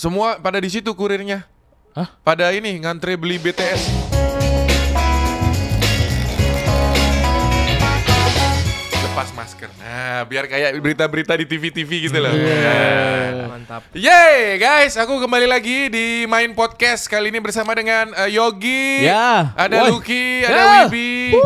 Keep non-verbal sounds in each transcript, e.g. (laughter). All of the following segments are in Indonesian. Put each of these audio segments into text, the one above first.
Semua pada di situ kurirnya. Hah? Pada ini ngantri beli BTS. Lepas masker. Nah, biar kayak berita-berita di TV-TV gitu loh. Nah. Mantap. Yeay guys, aku kembali lagi di Main Podcast Kali ini bersama dengan eh, Yogi Ya. Ada Woi. Lucky, ada Ya. Wibi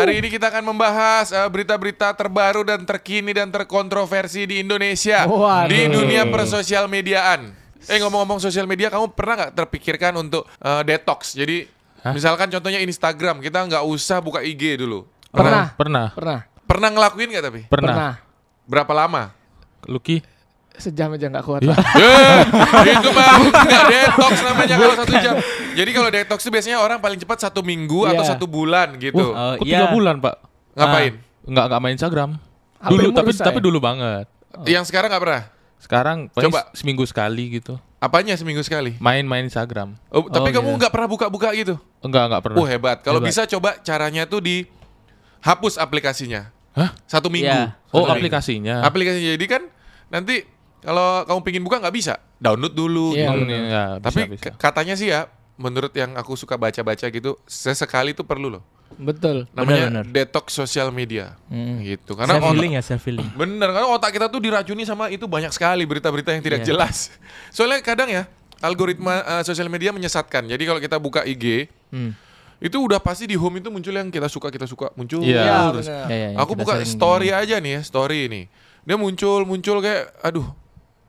Hari ini kita akan membahas eh, berita-berita terbaru dan terkini dan terkontroversi di Indonesia Waduh. Di dunia persosial mediaan Eh ngomong-ngomong sosial media, kamu pernah nggak terpikirkan untuk eh, detox? Jadi misalkan contohnya Instagram, kita nggak usah buka IG dulu Pernah. Pernah. Pernah. Pernah ngelakuin nggak tapi? Pernah. Berapa lama? Lucky. Sejam aja nggak kuat. Iya. Pak. (laughs) Eh, itu mah nggak detox namanya kalau satu jam. Jadi kalau detox itu biasanya orang paling cepat satu minggu atau Iya. satu bulan gitu. Wah, Oh, kok tiga iya. bulan pak? Ngapain? Ah, nggak nggak main Instagram. Dulu tapi tapi dulu banget. Yang sekarang nggak pernah. Sekarang Coba. seminggu sekali gitu. Apanya seminggu sekali? Main-main Instagram. Oh, tapi Oh, kamu iya. nggak pernah buka-buka gitu? Enggak enggak pernah. Oh hebat. Kalau bisa coba caranya tuh dihapus aplikasinya. Hah? Satu minggu. Iya. Oh Satu minggu. aplikasinya. Aplikasinya. Jadi kan nanti kalau kamu pingin buka nggak bisa. Download dulu. Iya, gitu. Hmm, ya, bisa, Tapi bisa. katanya sih ya, menurut yang aku suka baca-baca gitu, sesekali itu perlu loh. Betul. Namanya Benar, benar. detox sosial media. Hmm. Gitu. Karena self otak- healing ya self healing. Bener, karena otak kita tuh diracuni sama itu banyak sekali berita-berita yang tidak Iya. jelas. (laughs) Soalnya kadang ya algoritma eh, sosial media menyesatkan. Jadi kalau kita buka IG, Hmm. itu udah pasti di home itu muncul yang kita suka kita suka muncul. Iya. Iya, terus. benar. Ya, ya, yang Aku buka story aja nih ya, story ini. Dia muncul muncul kayak, aduh,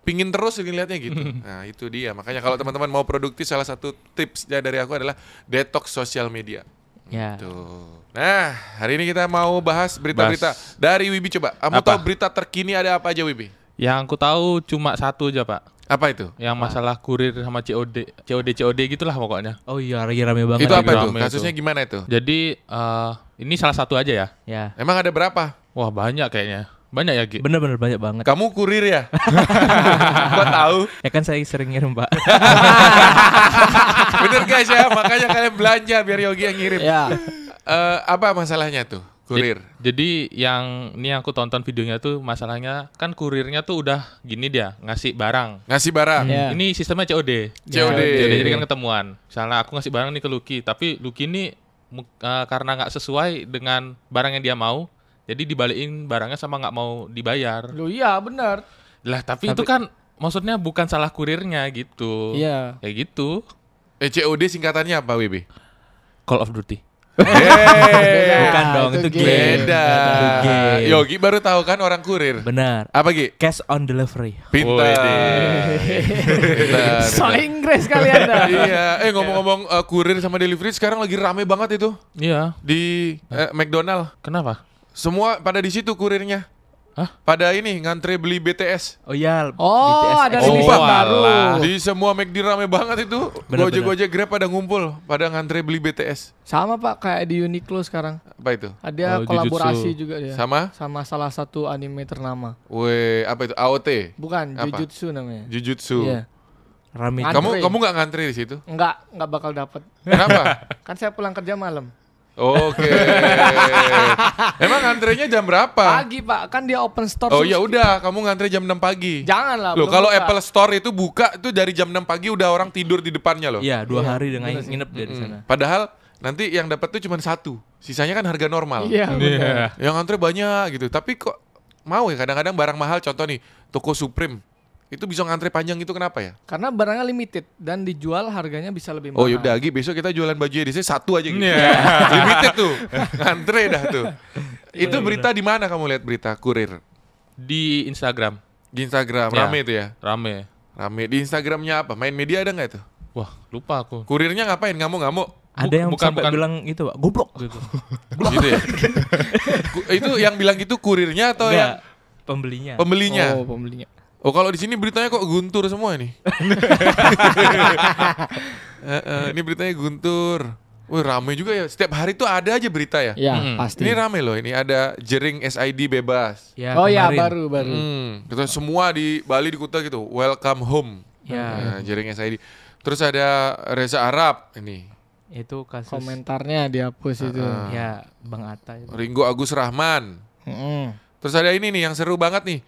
pingin terus ngeliatnya gitu. nah itu dia. Makanya kalau teman-teman mau produktif, salah satu tipsnya dari aku adalah detox sosial media. Ya. Tuh. Nah, hari ini kita mau bahas berita-berita dari Wibi coba. Kamu Apa? tahu berita terkini ada apa aja Wibi? Yang aku tahu cuma satu aja pak. Apa itu? Yang masalah kurir sama COD, COD COD gitulah pokoknya. Oh iya lagi rame banget. itu apa itu? rame Kasusnya itu. gimana itu? Jadi eh, ini salah satu aja ya. Ya. Emang ada berapa? Wah banyak kayaknya. Banyak ya Gi. Bener-bener banyak banget. Kamu kurir ya? (laughs) Gua tahu. Ya kan saya sering ngirim pak. (laughs) Bener guys ya, makanya kalian belanja biar Yogi yang ngirim. Ya. Eh, apa masalahnya tuh? Kurir. Jadi yang ini aku tonton videonya tuh masalahnya kan kurirnya tuh udah gini dia ngasih barang. Ngasih barang. Ya. Ini sistemnya COD. COD. COD. Jadi kan ketemuan. Misalnya aku ngasih barang nih ke Lucky, tapi Lucky ini eh, karena nggak sesuai dengan barang yang dia mau, jadi dibalikin barangnya sama nggak mau dibayar. Lu iya benar. Lah tapi, itu kan maksudnya bukan salah kurirnya gitu. Iya. Kayak gitu. Eh, COD singkatannya apa WB? Call of Duty. (laughs) Bukan dong, itu game. Beda. Itu game. Yogi baru tahu kan orang kurir. Benar. Apa Gi? Cash on delivery. Pintar. Pintar. (laughs) So Inggris kali anda. (laughs) iya. Eh ngomong-ngomong eh, kurir sama delivery sekarang lagi rame banget itu Iya. di eh, McDonald. Kenapa? Semua pada di situ kurirnya. Hah? Pada ini ngantri beli BTS. Oh iya. Oh, BTS ada rilisan Oh, baru. Di semua McD rame banget itu. Gojek-gojek Grab pada ngumpul, pada ngantri beli BTS. Sama Pak kayak di Uniqlo sekarang. Apa itu? Ada Oh, kolaborasi Jujutsu. juga dia. Sama? Sama salah satu anime ternama. Weh, apa itu? AOT. Bukan, Apa? Jujutsu namanya. Jujutsu. Iya. Rame. Kamu kamu nggak ngantri di situ? Enggak, enggak bakal dapat. Kenapa? (laughs) kan saya pulang kerja malam. Oke. (laughs) Emang ngantrinya jam berapa? Pagi Pak, kan dia open store. Oh ya udah, kamu ngantri jam 6 pagi. Janganlah. Loh, belum kalau buka. Apple Store itu buka itu dari jam 6 pagi udah orang tidur di depannya loh. Iya, dua Iya, hari dengan nginep Mm. sana. Padahal nanti yang dapat tuh cuma satu. Sisanya kan harga normal. Iya. benar. Yang ngantri banyak gitu. Tapi kok mau ya kadang-kadang barang mahal contoh nih, toko Supreme. Itu bisa ngantri panjang itu kenapa ya? Karena barangnya limited dan dijual harganya bisa lebih mahal. Oh yaudah Gi, besok kita jualan baju di sini satu aja gitu. Iya. (laughs) Limited tuh. Ngantri dah tuh. itu berita di mana kamu lihat berita kurir? Di Instagram Di Instagram, Ya. rame itu ya? rame. Rame. Di Instagramnya apa? Main media ada nggak itu? Wah, lupa aku. Kurirnya ngapain? Ngamuk-ngamuk? Ada yang bukan- sampai bukan. bilang itu, Pak, goblok gitu. (laughs) gitu ya? Itu yang bilang gitu kurirnya atau yang Enggak, pembelinya. pembelinya? Oh, pembelinya. Oh kalau di sini beritanya kok guntur semua nih. Eh, eh, ini beritanya guntur. Wih rame juga ya. Setiap hari tuh ada aja berita ya. Ya, Mm-mm. pasti. Ini rame loh. Ini ada jering SID bebas. Ya, oh ya, kemarin. baru baru. Hmm, gitu semua di Bali di Kuta gitu. Welcome home. Ya, Nah, jering SID. Terus ada Reza Arab ini. itu kasus Komentarnya dihapus itu. Ah. ya Bang Atta itu. Ringo Agus Rahman. Mm-mm. Terus ada ini nih yang seru banget nih.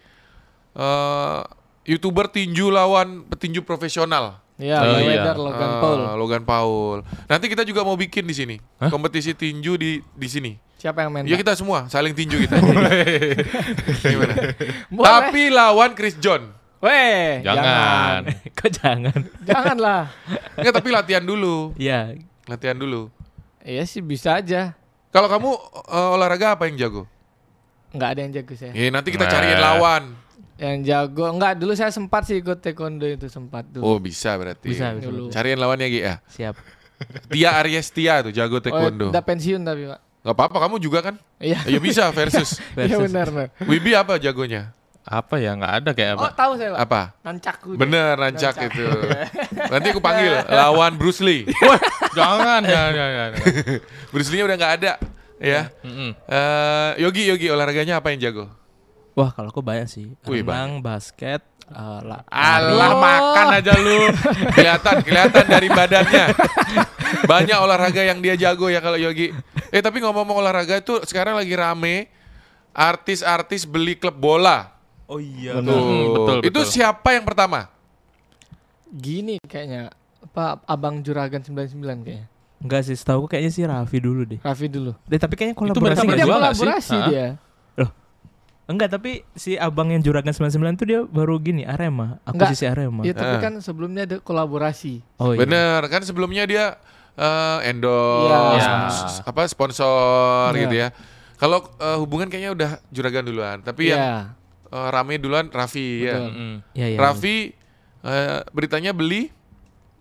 Eh youtuber tinju lawan petinju profesional. Iya, Oh, iya. Logan Paul. Logan Paul. Nanti kita juga mau bikin di sini kompetisi tinju di di sini. Siapa yang main? Ya kita semua saling tinju kita. (laughs) Gimana? Boleh. Tapi lawan Chris John. Weh, Jangan. (laughs) Kok jangan? Janganlah. Enggak, tapi latihan dulu. Iya. Latihan dulu. Iya sih bisa aja. Kalau kamu eh, olahraga apa yang jago? Nggak ada yang jago saya. Ya, nanti kita Nah. cariin lawan. Yang jago enggak dulu saya sempat sih ikut taekwondo itu sempat dulu. Oh, bisa berarti. Bisa, bisa. Dulu. Cariin lawannya Gi ya. Siap. Tia Aryestia tuh jago Oh, taekwondo. udah pensiun tapi, Pak. Gak apa-apa, kamu juga kan? Iya. Ya bisa versus. (laughs) Iya benar, benar. Wibi apa jagonya? Apa ya? Nggak ada kayak apa? Oh, tahu saya, Pak. Apa? Nancakku. Bener, nancak itu. (laughs) Nanti aku panggil lawan Bruce Lee. (laughs) Wah, jangan, jangan, jangan. jangan. Bruce Lee udah nggak ada, ya. Mm-mm. Eh, Yogi, Yogi olahraganya apa yang jago? Wah, kalau aku banyak sih. Wih, Renang, basket, eh, la- Alah makan aja lu. (laughs) kelihatan, kelihatan dari badannya. Banyak olahraga yang dia jago ya kalau Yogi. Eh tapi ngomong-ngomong olahraga itu sekarang lagi rame artis-artis beli klub bola. Oh iya. Tuh. Hmm, betul, Itu betul. siapa yang pertama? Gini kayaknya. Pak Abang Juragan 99 kayaknya. Enggak sih, setahu aku kayaknya sih Raffi dulu deh. Raffi dulu. Deh, tapi kayaknya berarti kolaborasi dia nggak sih? kolaborasi Hah? dia. Enggak, tapi si abang yang Juragan 99 tuh dia baru gini, Arema. Aku Enggak. sisi Arema. Iya, tapi Ah. kan sebelumnya ada kolaborasi. Oh iya. Bener kan sebelumnya dia eh, endorse Iya. s- apa sponsor Iya. gitu ya. Kalau eh, hubungan kayaknya udah juragan duluan, tapi yang Iya. eh, rame duluan Raffi ya. Betul. Mm-mm. Iya, iya. Raffi eh, beritanya beli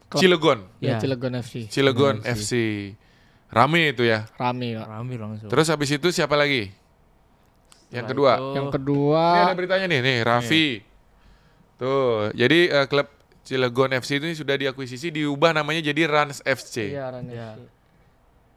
Klub. Cilegon, Ya, Iya. Cilegon FC. Cilegon Cilegon FC. Rame itu ya. Rame. Rame langsung. Terus habis itu siapa lagi? Yang Setelah kedua. itu- Yang kedua Ini ada beritanya nih, nih Raffi. Tuh, jadi eh, klub Cilegon FC itu sudah diakuisisi diubah namanya jadi Rans FC. Iya, Ran Iya. FC.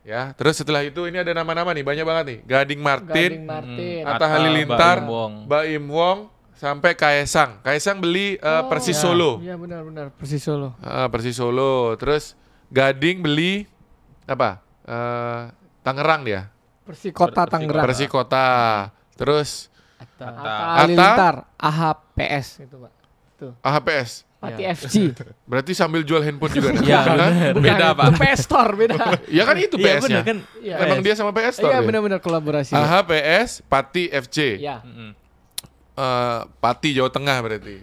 Ya, terus setelah itu ini ada nama-nama nih, banyak banget nih. Gading Martin, Gading Martin. Mm. Atta Halilintar, Baim Wong. Baim Wong, sampai Kaesang. Kaesang beli eh, Oh, Persis iya. Solo. Iya, benar-benar Persis Solo. Ah, Persis Solo. Terus Gading beli apa? Eh, Tangerang dia. Persikota Persi- Tangerang. Persikota. Terus Atta. Atta Atta. AHPS itu, Pak. Tuh. AHPS. Pati Iya. FC. (laughs) Berarti sambil jual handphone juga. (laughs) Iya, Hah? benar. Beda, itu Pak. PS Store, beda. Ya kan itu Iya, PS-nya. benar kan? Iya. Emang dia sama PS Store Iya, ya? benar-benar kolaborasi. AHPS Pati FC. Iya. Eh, Pati Jawa Tengah berarti.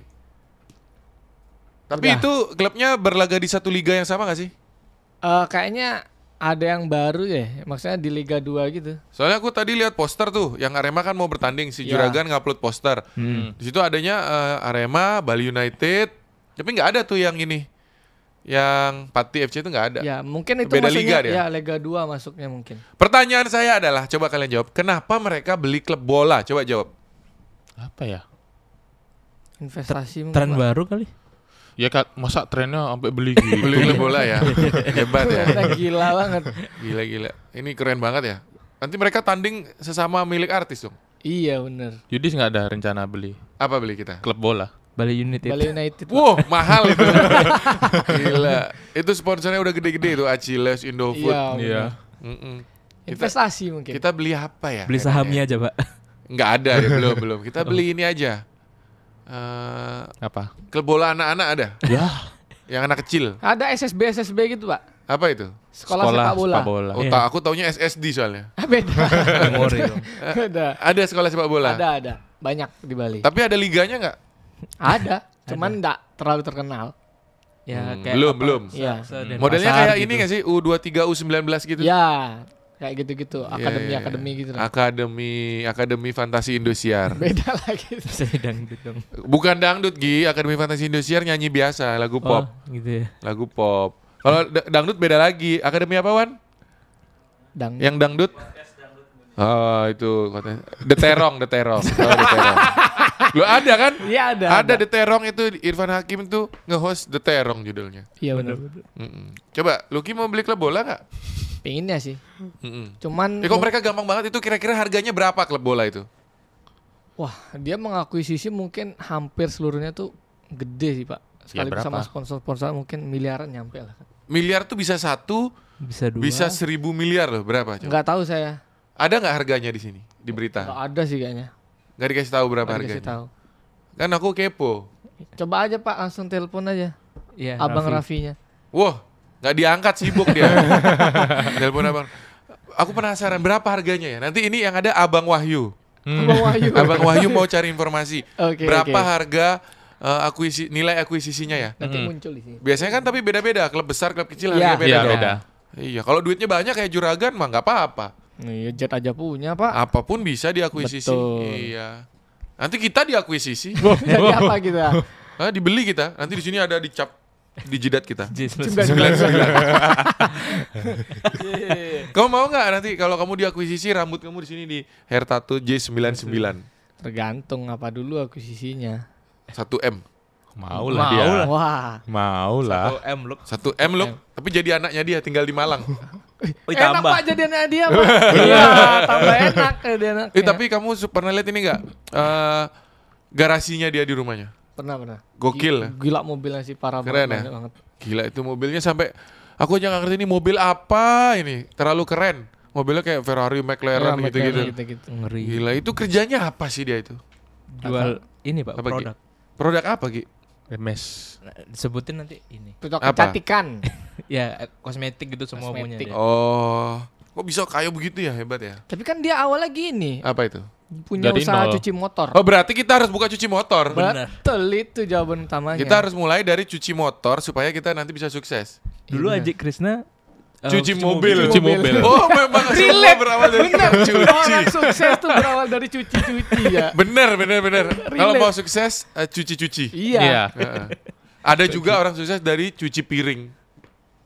Tapi Udah. itu klubnya berlaga di satu liga yang sama gak sih? Eh, kayaknya ada yang baru ya, maksudnya di Liga 2 gitu. Soalnya aku tadi lihat poster tuh, yang Arema kan mau bertanding si Ya. Juragan ngupload poster. Hmm. Di situ adanya eh, Arema, Bali United, tapi nggak ada tuh yang ini, yang Pati FC itu nggak ada. Ya, mungkin itu Beda liga dia? ya Liga 2 masuknya mungkin. Pertanyaan saya adalah, coba kalian jawab, kenapa mereka beli klub bola? Coba jawab. Apa ya? Investasi mungkin. Tren baru kali. Ya kan masa trennya sampai beli (laughs) gitu. Beli klub bola ya, (laughs) hebat ya, gila banget. gila gila. Ini keren banget ya. Nanti mereka tanding sesama milik artis dong. Iya, bener Yudis nggak ada rencana beli Apa beli kita? klub bola. Bali United. Bali United. Wow, mahal itu. (laughs) Gila. Itu sponsornya udah gede-gede itu Achilles, Indofood. Iya, Iya. Mm-mm. Investasi mungkin. Kita beli apa ya? Beli sahamnya aja, Pak. Nggak ada ya, belum belum. Kita beli ini aja. Eh, Apa? klub bola anak-anak ada? Ya. Yang anak kecil. Ada SSB SSB gitu, Pak. Apa itu? Sekolah, sepak bola. bola. Oh, Iya. tak, aku taunya SSD soalnya. Ah, (laughs) beda. Ada sekolah sepak bola. Ada, ada. Banyak di Bali. Tapi ada liganya nggak? Ada, (laughs) cuman enggak terlalu terkenal. Ya, Hmm, kayak belum, apa, belum. Iya. Denpasar Modelnya kayak gitu. ini nggak sih? U23, U19 gitu? Ya, kayak gitu-gitu, Iya, akademi iya, iya. akademi gitu. lah. Akademi Akademi Fantasi Indosiar. Beda lagi. (laughs) Sedang dong. Bukan dangdut Gi, Akademi Fantasi Indosiar nyanyi biasa, lagu pop, Oh, gitu ya. lagu pop. Kalau da- dangdut beda lagi. Akademi apa Wan? Dang. Yang dangdut? Oh itu katanya. The Terong, The Terong. Oh, The Terong. (laughs) Lu ada kan? Iya ada. Ada The Terong itu Irfan Hakim tuh nge-host The Terong judulnya. Iya benar. Mm-mm. Coba, Lucky mau beli klub bola nggak? Pengennya sih. Mm-mm. Cuman Ya kok mereka gampang banget itu kira-kira harganya berapa klub bola itu? wah, dia mengakuisisi mungkin hampir seluruhnya tuh gede sih, Pak. Sekaligus berapa? sama sponsor-sponsor mungkin miliaran nyampe lah. Miliar tuh bisa satu, Bisa dua. bisa seribu miliar loh. Berapa? Coba? Enggak tahu saya. Ada nggak harganya di sini di berita? Enggak ada sih kayaknya. Nggak dikasih tahu berapa Nggak dikasih harganya? tahu. Kan aku kepo. Coba aja Pak langsung telepon aja. Iya, Abang Raffi. Raffinya. Wah, nggak diangkat sibuk dia. (laughs) Telepon abang. Aku penasaran berapa harganya ya. Nanti ini yang ada Abang Wahyu. Abang Wahyu. (laughs) Abang Wahyu mau cari informasi. Oke, berapa oke. harga eh, akuisi nilai akuisisinya ya? Nanti muncul di sini. Biasanya kan tapi beda-beda. Klub besar, klub kecil Iya. harganya beda. Iya, beda. Iya, kalau duitnya banyak kayak juragan mah nggak apa-apa. Iya, jet aja punya, Pak. Apa pun bisa diakuisisi. Betul. Iya. Nanti kita diakuisisi. (laughs) Jadi apa kita? Hah, dibeli kita. Nanti di sini ada dicap di jidat kita. Sembilan (laughs) Kamu mau nggak nanti kalau kamu diakuisisi rambut kamu di sini di hair tattoo J99 Tergantung apa dulu akuisisinya. 1 M. Mau lah dia. Mau lah. Wah. Mau lah. Oh, M look. 1 M loh, tapi jadi anaknya dia tinggal di Malang. Wih, (laughs) enak tambah. Pak jadi anak dia, Pak. (laughs) Iya, tambah enak ya dia anaknya. Eh tapi kamu pernah lihat ini nggak? Eh, garasinya dia di rumahnya. Pernah pernah. Gokil? Gi- Gila mobilnya sih parah Keren banget, ya? banget. Gila itu mobilnya sampai aku aja nggak ngerti ini mobil apa ini. Terlalu keren. Mobilnya kayak Ferrari, McLaren Iya, gitu-gitu. McLaren gitu-gitu. Ngeri. Gila itu kerjanya apa sih dia itu? Jual ini Pak, Apa, Ki? produk. Produk apa Ki? Mes. Nah, Sebutin nanti ini. Produk Apa? kecantikan. (laughs) Ya, eh, kosmetik gitu semua punya Kosmetik. dia. Oh, kok bisa kaya begitu ya hebat ya? Tapi kan dia awalnya gini, Apa itu? Punya Dari usaha nol. cuci motor. Oh berarti kita harus buka cuci motor. Benar. Betul itu jawaban utamanya. Kita harus mulai dari cuci motor supaya kita nanti bisa sukses. Dulu Iya. Ajik Krishna eh, Cuci mobil. Cuci mobil. Oh memang semua berawal dari cuci. Orang sukses tuh berawal dari cuci-cuci ya. (laughs) Bener bener bener. Kalau Relate. mau sukses eh, cuci-cuci. Iya. Iya. Heeh. Ada juga orang sukses dari cuci piring.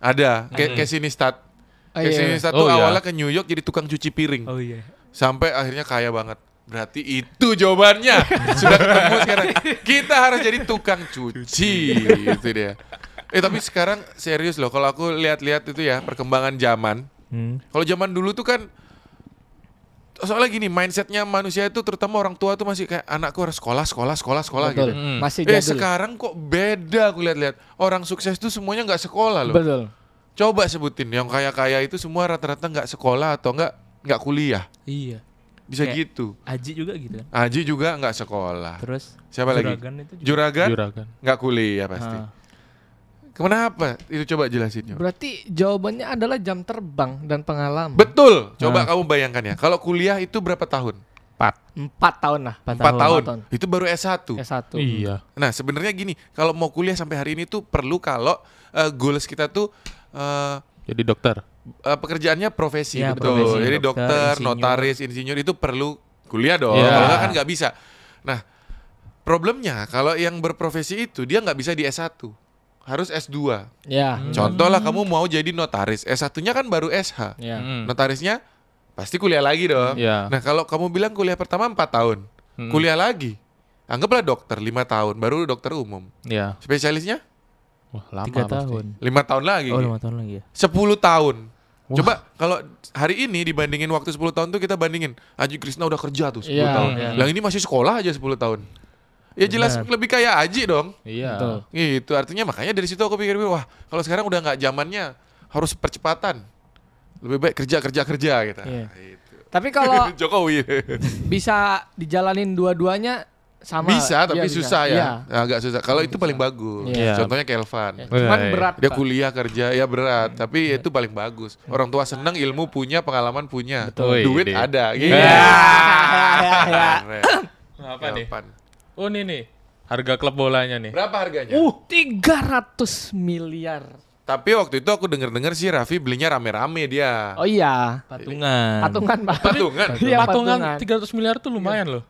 Ada. Kayak kayak Sinistat. Oh, Kayak iya. Sinistat Oh, tuh iya. awalnya ke New York jadi tukang cuci piring. Oh iya. Sampai akhirnya kaya banget. Berarti itu jawabannya. Sudah ketemu sekarang. Kita harus jadi tukang cuci. Itu dia. Eh tapi sekarang serius loh. Kalau aku lihat-lihat itu ya perkembangan zaman. Hmm. Kalau zaman dulu tuh kan soalnya gini mindsetnya manusia itu terutama orang tua tuh masih kayak anakku harus sekolah sekolah sekolah sekolah Betul. gitu. Hmm. Masih Eh jadul. sekarang kok beda aku lihat-lihat orang sukses tuh semuanya nggak sekolah loh. Betul. Coba sebutin yang kaya-kaya itu semua rata-rata nggak sekolah atau nggak nggak kuliah. Iya. Bisa Kayak- gitu. Aji juga gitu kan. Aji juga nggak sekolah. Terus Siapa lagi? Juragan itu juga. Juragan Juragan. nggak kuliah pasti. Ah. Kenapa? Itu coba jelasin. Yo. Berarti jawabannya adalah jam terbang dan pengalaman. Betul. Coba Ah. kamu bayangkan ya. Kalau kuliah itu berapa tahun? Empat. Empat tahun lah. Empat Empat tahun. tahun. Itu baru S1. S1. Iya. Nah sebenarnya gini, kalau mau kuliah sampai hari ini tuh perlu kalau eh, goals kita tuh eh, Jadi dokter. Eh, pekerjaannya profesi Ya, betul. profesi, Jadi dokter, dokter, insinyur. notaris, insinyur itu perlu kuliah dong. Ya. Kalau nggak kan nggak bisa. Nah problemnya kalau yang berprofesi itu dia nggak bisa di S1, harus S2. Ya. Contoh lah kamu mau jadi notaris, S1-nya kan baru SH. Ya. Mm. Notarisnya pasti kuliah lagi dong. Iya. Nah kalau kamu bilang kuliah pertama 4 tahun, Mm. kuliah lagi, anggaplah dokter 5 tahun, baru dokter umum. Iya. Spesialisnya Wah, lama Tiga pasti. tahun. lima tahun lagi. Oh lima tahun lagi ya. 10 tahun. Coba kalau hari ini dibandingin waktu 10 tahun tuh kita bandingin. Aji Krishna udah kerja tuh 10 Iya, tahun. iya. Yang ini masih sekolah aja 10 tahun. Ya jelas Benar. lebih kayak Aji dong. Iya. Betul. Gitu artinya makanya dari situ aku pikir wah kalau sekarang udah nggak zamannya harus percepatan. Lebih baik kerja kerja kerja gitu. Iya. Gitu. Tapi kalau (laughs) Jokowi bisa dijalanin dua-duanya sama. bisa tapi Iya, bisa. susah ya. Iya. Agak susah. Kalau itu paling bagus. Iya. Contohnya Kelvan. Ya, Cuman Iya, iya. berat. Dia kuliah kerja ya berat, tapi itu paling bagus. Orang tua senang, ilmu punya, pengalaman punya, Betul. duit ada. Gitu. Iya. Iya, iya. Keren. Apa nih? Oh ini nih. Harga klub bolanya nih. Berapa harganya? Uh, 300 miliar. Tapi waktu itu aku denger-dengar sih Raffi belinya rame-rame dia. Oh iya. Patungan. Patungan, Pak. Patungan. Iya, Patungan patungan. 300 miliar tuh lumayan loh.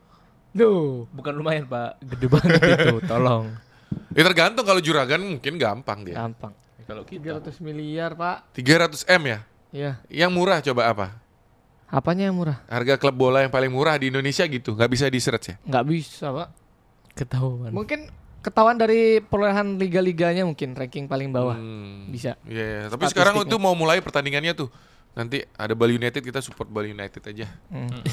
Duh. Bukan lumayan Pak, gede banget itu. (laughs) Tolong. Ya tergantung kalau juragan mungkin gampang dia. Gampang. Kalau kita 300 miliar, Pak. 300 M ya. Iya. Yang murah coba apa? Apanya yang murah? Harga klub bola yang paling murah di Indonesia gitu, nggak bisa di search ya? Nggak bisa, Pak. Ketahuan. Mungkin ketahuan dari perolehan liga-liganya mungkin ranking paling bawah. Hmm. Bisa. Iya, tapi sekarang itu mau mulai pertandingannya tuh. Nanti ada Bali United kita support Bali United aja. Hmm.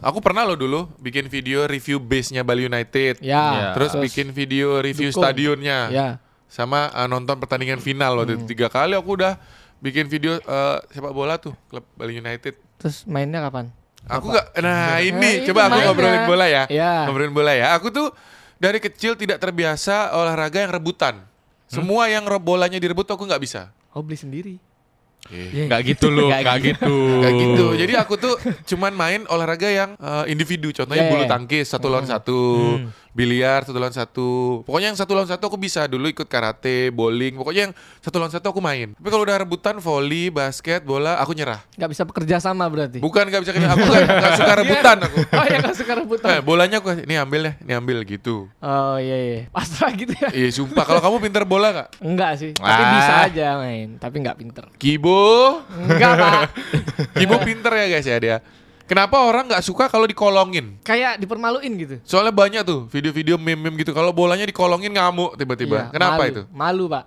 Aku pernah loh dulu bikin video review base-nya Bali United. Ya. Iya. Terus bikin video review dukung. stadionnya. Ya. Sama uh, nonton pertandingan final waktu itu. Tiga kali aku udah bikin video uh, sepak bola tuh klub Bali United. Terus mainnya kapan? Aku nggak, nah ini Nah, coba aku mainnya. ngobrolin bola ya, Iya. ngobrolin bola ya. Aku tuh dari kecil tidak terbiasa olahraga yang rebutan. Semua yang bolanya direbut aku nggak bisa. Oh beli sendiri. Nggak gitu loh, (laughs) Nggak nggak gitu. Kayak gitu. Jadi aku tuh cuman main olahraga yang eh, individu. Contohnya Yeah, bulu yeah. tangkis satu lawan satu, biliar satu lawan satu. Pokoknya yang satu lawan satu aku bisa. Dulu ikut karate, bowling. Pokoknya yang satu lawan satu aku main. Tapi kalau udah rebutan volley, basket, bola, aku nyerah. Nggak bisa bekerja sama berarti. Bukan nggak bisa kerja. Aku nggak nggak (laughs) suka rebutan aku. (laughs) Oh ya nggak suka rebutan. Eh, bolanya aku ini ambil ya, ini ambil gitu. Oh iya iya. Pasrah gitu ya. Iya sumpah. Kalau kamu pinter bola nggak? Enggak sih. Tapi Ah. bisa aja main. Tapi nggak pinter. Kibo, Enggak pak. (laughs) Kibo pinter ya guys ya dia. Kenapa orang nggak suka kalau dikolongin? Kayak dipermaluin gitu. Soalnya banyak tuh video-video meme-meme gitu. Kalau bolanya dikolongin ngamuk tiba-tiba. Iya, Kenapa malu. itu? Malu pak.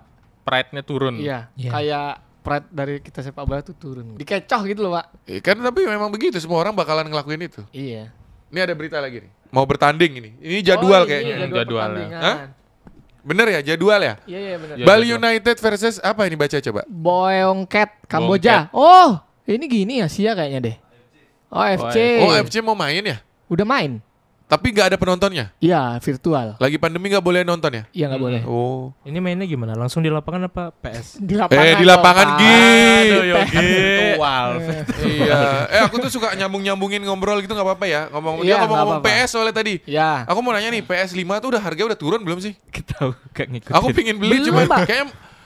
Pride-nya turun. Iya. Iya. Kayak pride dari kita sepak bola tuh turun. Dikecoh gitu loh pak. Eh, kan tapi memang begitu. Semua orang bakalan ngelakuin itu. Iya. Ini ada berita lagi nih. Mau bertanding ini. Ini jadwal Oh, ini kayaknya. Jadwal Jadwalnya. pertandingan. Hah? Bener ya jadwal ya? Iya iya benar. Iya. Bali jadwal. United versus apa ini baca coba? Boyongket Kamboja. Oh, ini gini Asia kayaknya deh. Oh, FC. Oh FC mau main ya? Udah main? Tapi nggak ada penontonnya. Iya, virtual. Lagi pandemi nggak boleh nonton ya? Iya nggak boleh. Oh. Ini mainnya gimana? Langsung di lapangan apa PS? (laughs) Di lapangan. Eh di lapangan. Gi. Virtual. iya. Eh aku tuh suka nyambung-nyambungin ngobrol gitu nggak apa-apa ya. Ngomong dia Iya, ngomong-ngomong nggak apa-apa. PS soalnya tadi. Ya. Aku mau nanya nih PS 5 tuh udah harga udah turun belum sih? Kita gak ngikutin. Aku pingin beli Belum, cuman Pak.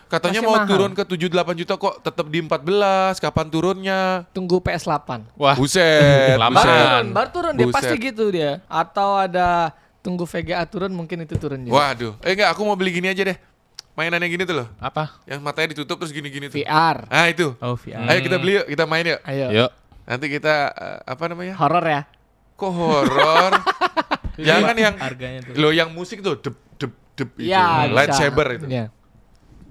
Katanya Masih mau mahal. turun ke 7 8 juta kok tetap di 14. Kapan turunnya? Tunggu PS8. Wah, Buset, Lama. Baru turun, baru turun dia Buset. pasti gitu dia. Atau ada tunggu VGA turun mungkin itu turun juga. Waduh. Eh enggak, aku mau beli gini aja deh. Mainannya gini tuh loh. apa? Yang matanya ditutup terus gini-gini tuh. VR. Ah itu. Oh, VR. Ayo kita beli yuk, kita main yuk. Ayo. Yuk. Nanti kita eh, apa namanya? Horor ya. Kok horor? (laughs) Jangan yang Harganya tuh. lo yang musik tuh dep dep dep itu. Iya, bisa. lightsaber itu. Iya.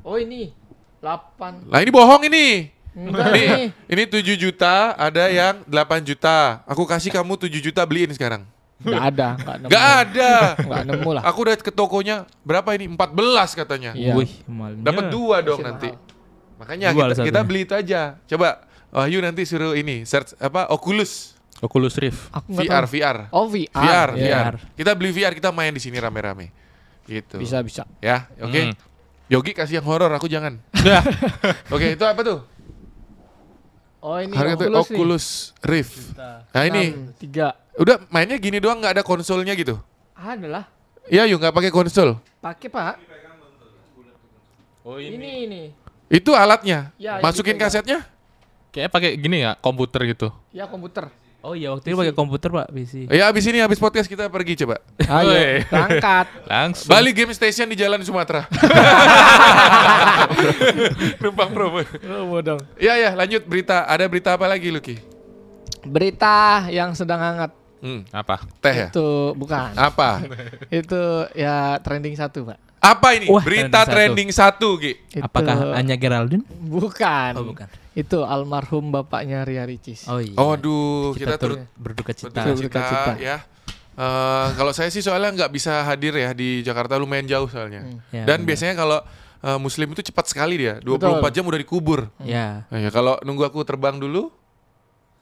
Oh ini 8. Lah ini bohong ini. Enggak Ini, nih. ini 7 juta, ada yang 8 juta. Aku kasih kamu 7 juta beliin sekarang. Enggak ada, enggak nemu. Gak ada. Enggak nemu lah. Aku udah ke tokonya berapa ini? 14 katanya. Iya. Wih, malnya. Dapat dua dong Masih nanti. mahal. Makanya Jual kita, kita beli itu aja. Coba Wahyu nanti suruh ini search apa Oculus Oculus Rift. Aku VR tahu. VR. Oh VR. VR, Iya. VR. Kita beli VR, kita main di sini rame-rame. Gitu. Bisa bisa. Ya, oke. Hmm. Yogi kasih yang horor, aku jangan. (laughs) Oke, itu apa tuh? Oh ini Harga Oculus, Oculus Rift. Nah ini tiga. udah mainnya gini doang nggak ada konsolnya gitu. Ada lah. Iya yuk nggak pakai konsol. Pakai pak. Oh Ini ini. Itu alatnya. Ya, Masukin kasetnya. Kayaknya pakai gini ya, komputer gitu. Ya komputer. Oh iya, waktu itu pakai komputer, Pak, PC. Ya abis ini abis podcast kita pergi coba. Ayo Woi. berangkat. Langsung. Bali Game Station di Jalan Sumatera. (laughs) Numpang promo. Oh, dong. Iya ya lanjut berita. Ada berita apa lagi Luki? Berita yang sedang hangat Hmm, Apa? teh ya? itu bukan. Apa? itu ya trending satu pak. Apa ini? Wah, berita trending satu, Ki. Itu, Apakah Anya Geraldine? Bukan. Oh, bukan. Itu almarhum bapaknya Ria Ricis. Oh iya. Oh, aduh, kita, kita, turut berduka cita. berduka Berduka cita, ya. Eh, kalau saya sih soalnya nggak bisa hadir ya di Jakarta lumayan jauh soalnya. Ya, Dan benar. biasanya kalau eh, muslim itu cepat sekali dia, 24 Betul. jam udah dikubur. Ya. Nah, ya, kalau nunggu aku terbang dulu,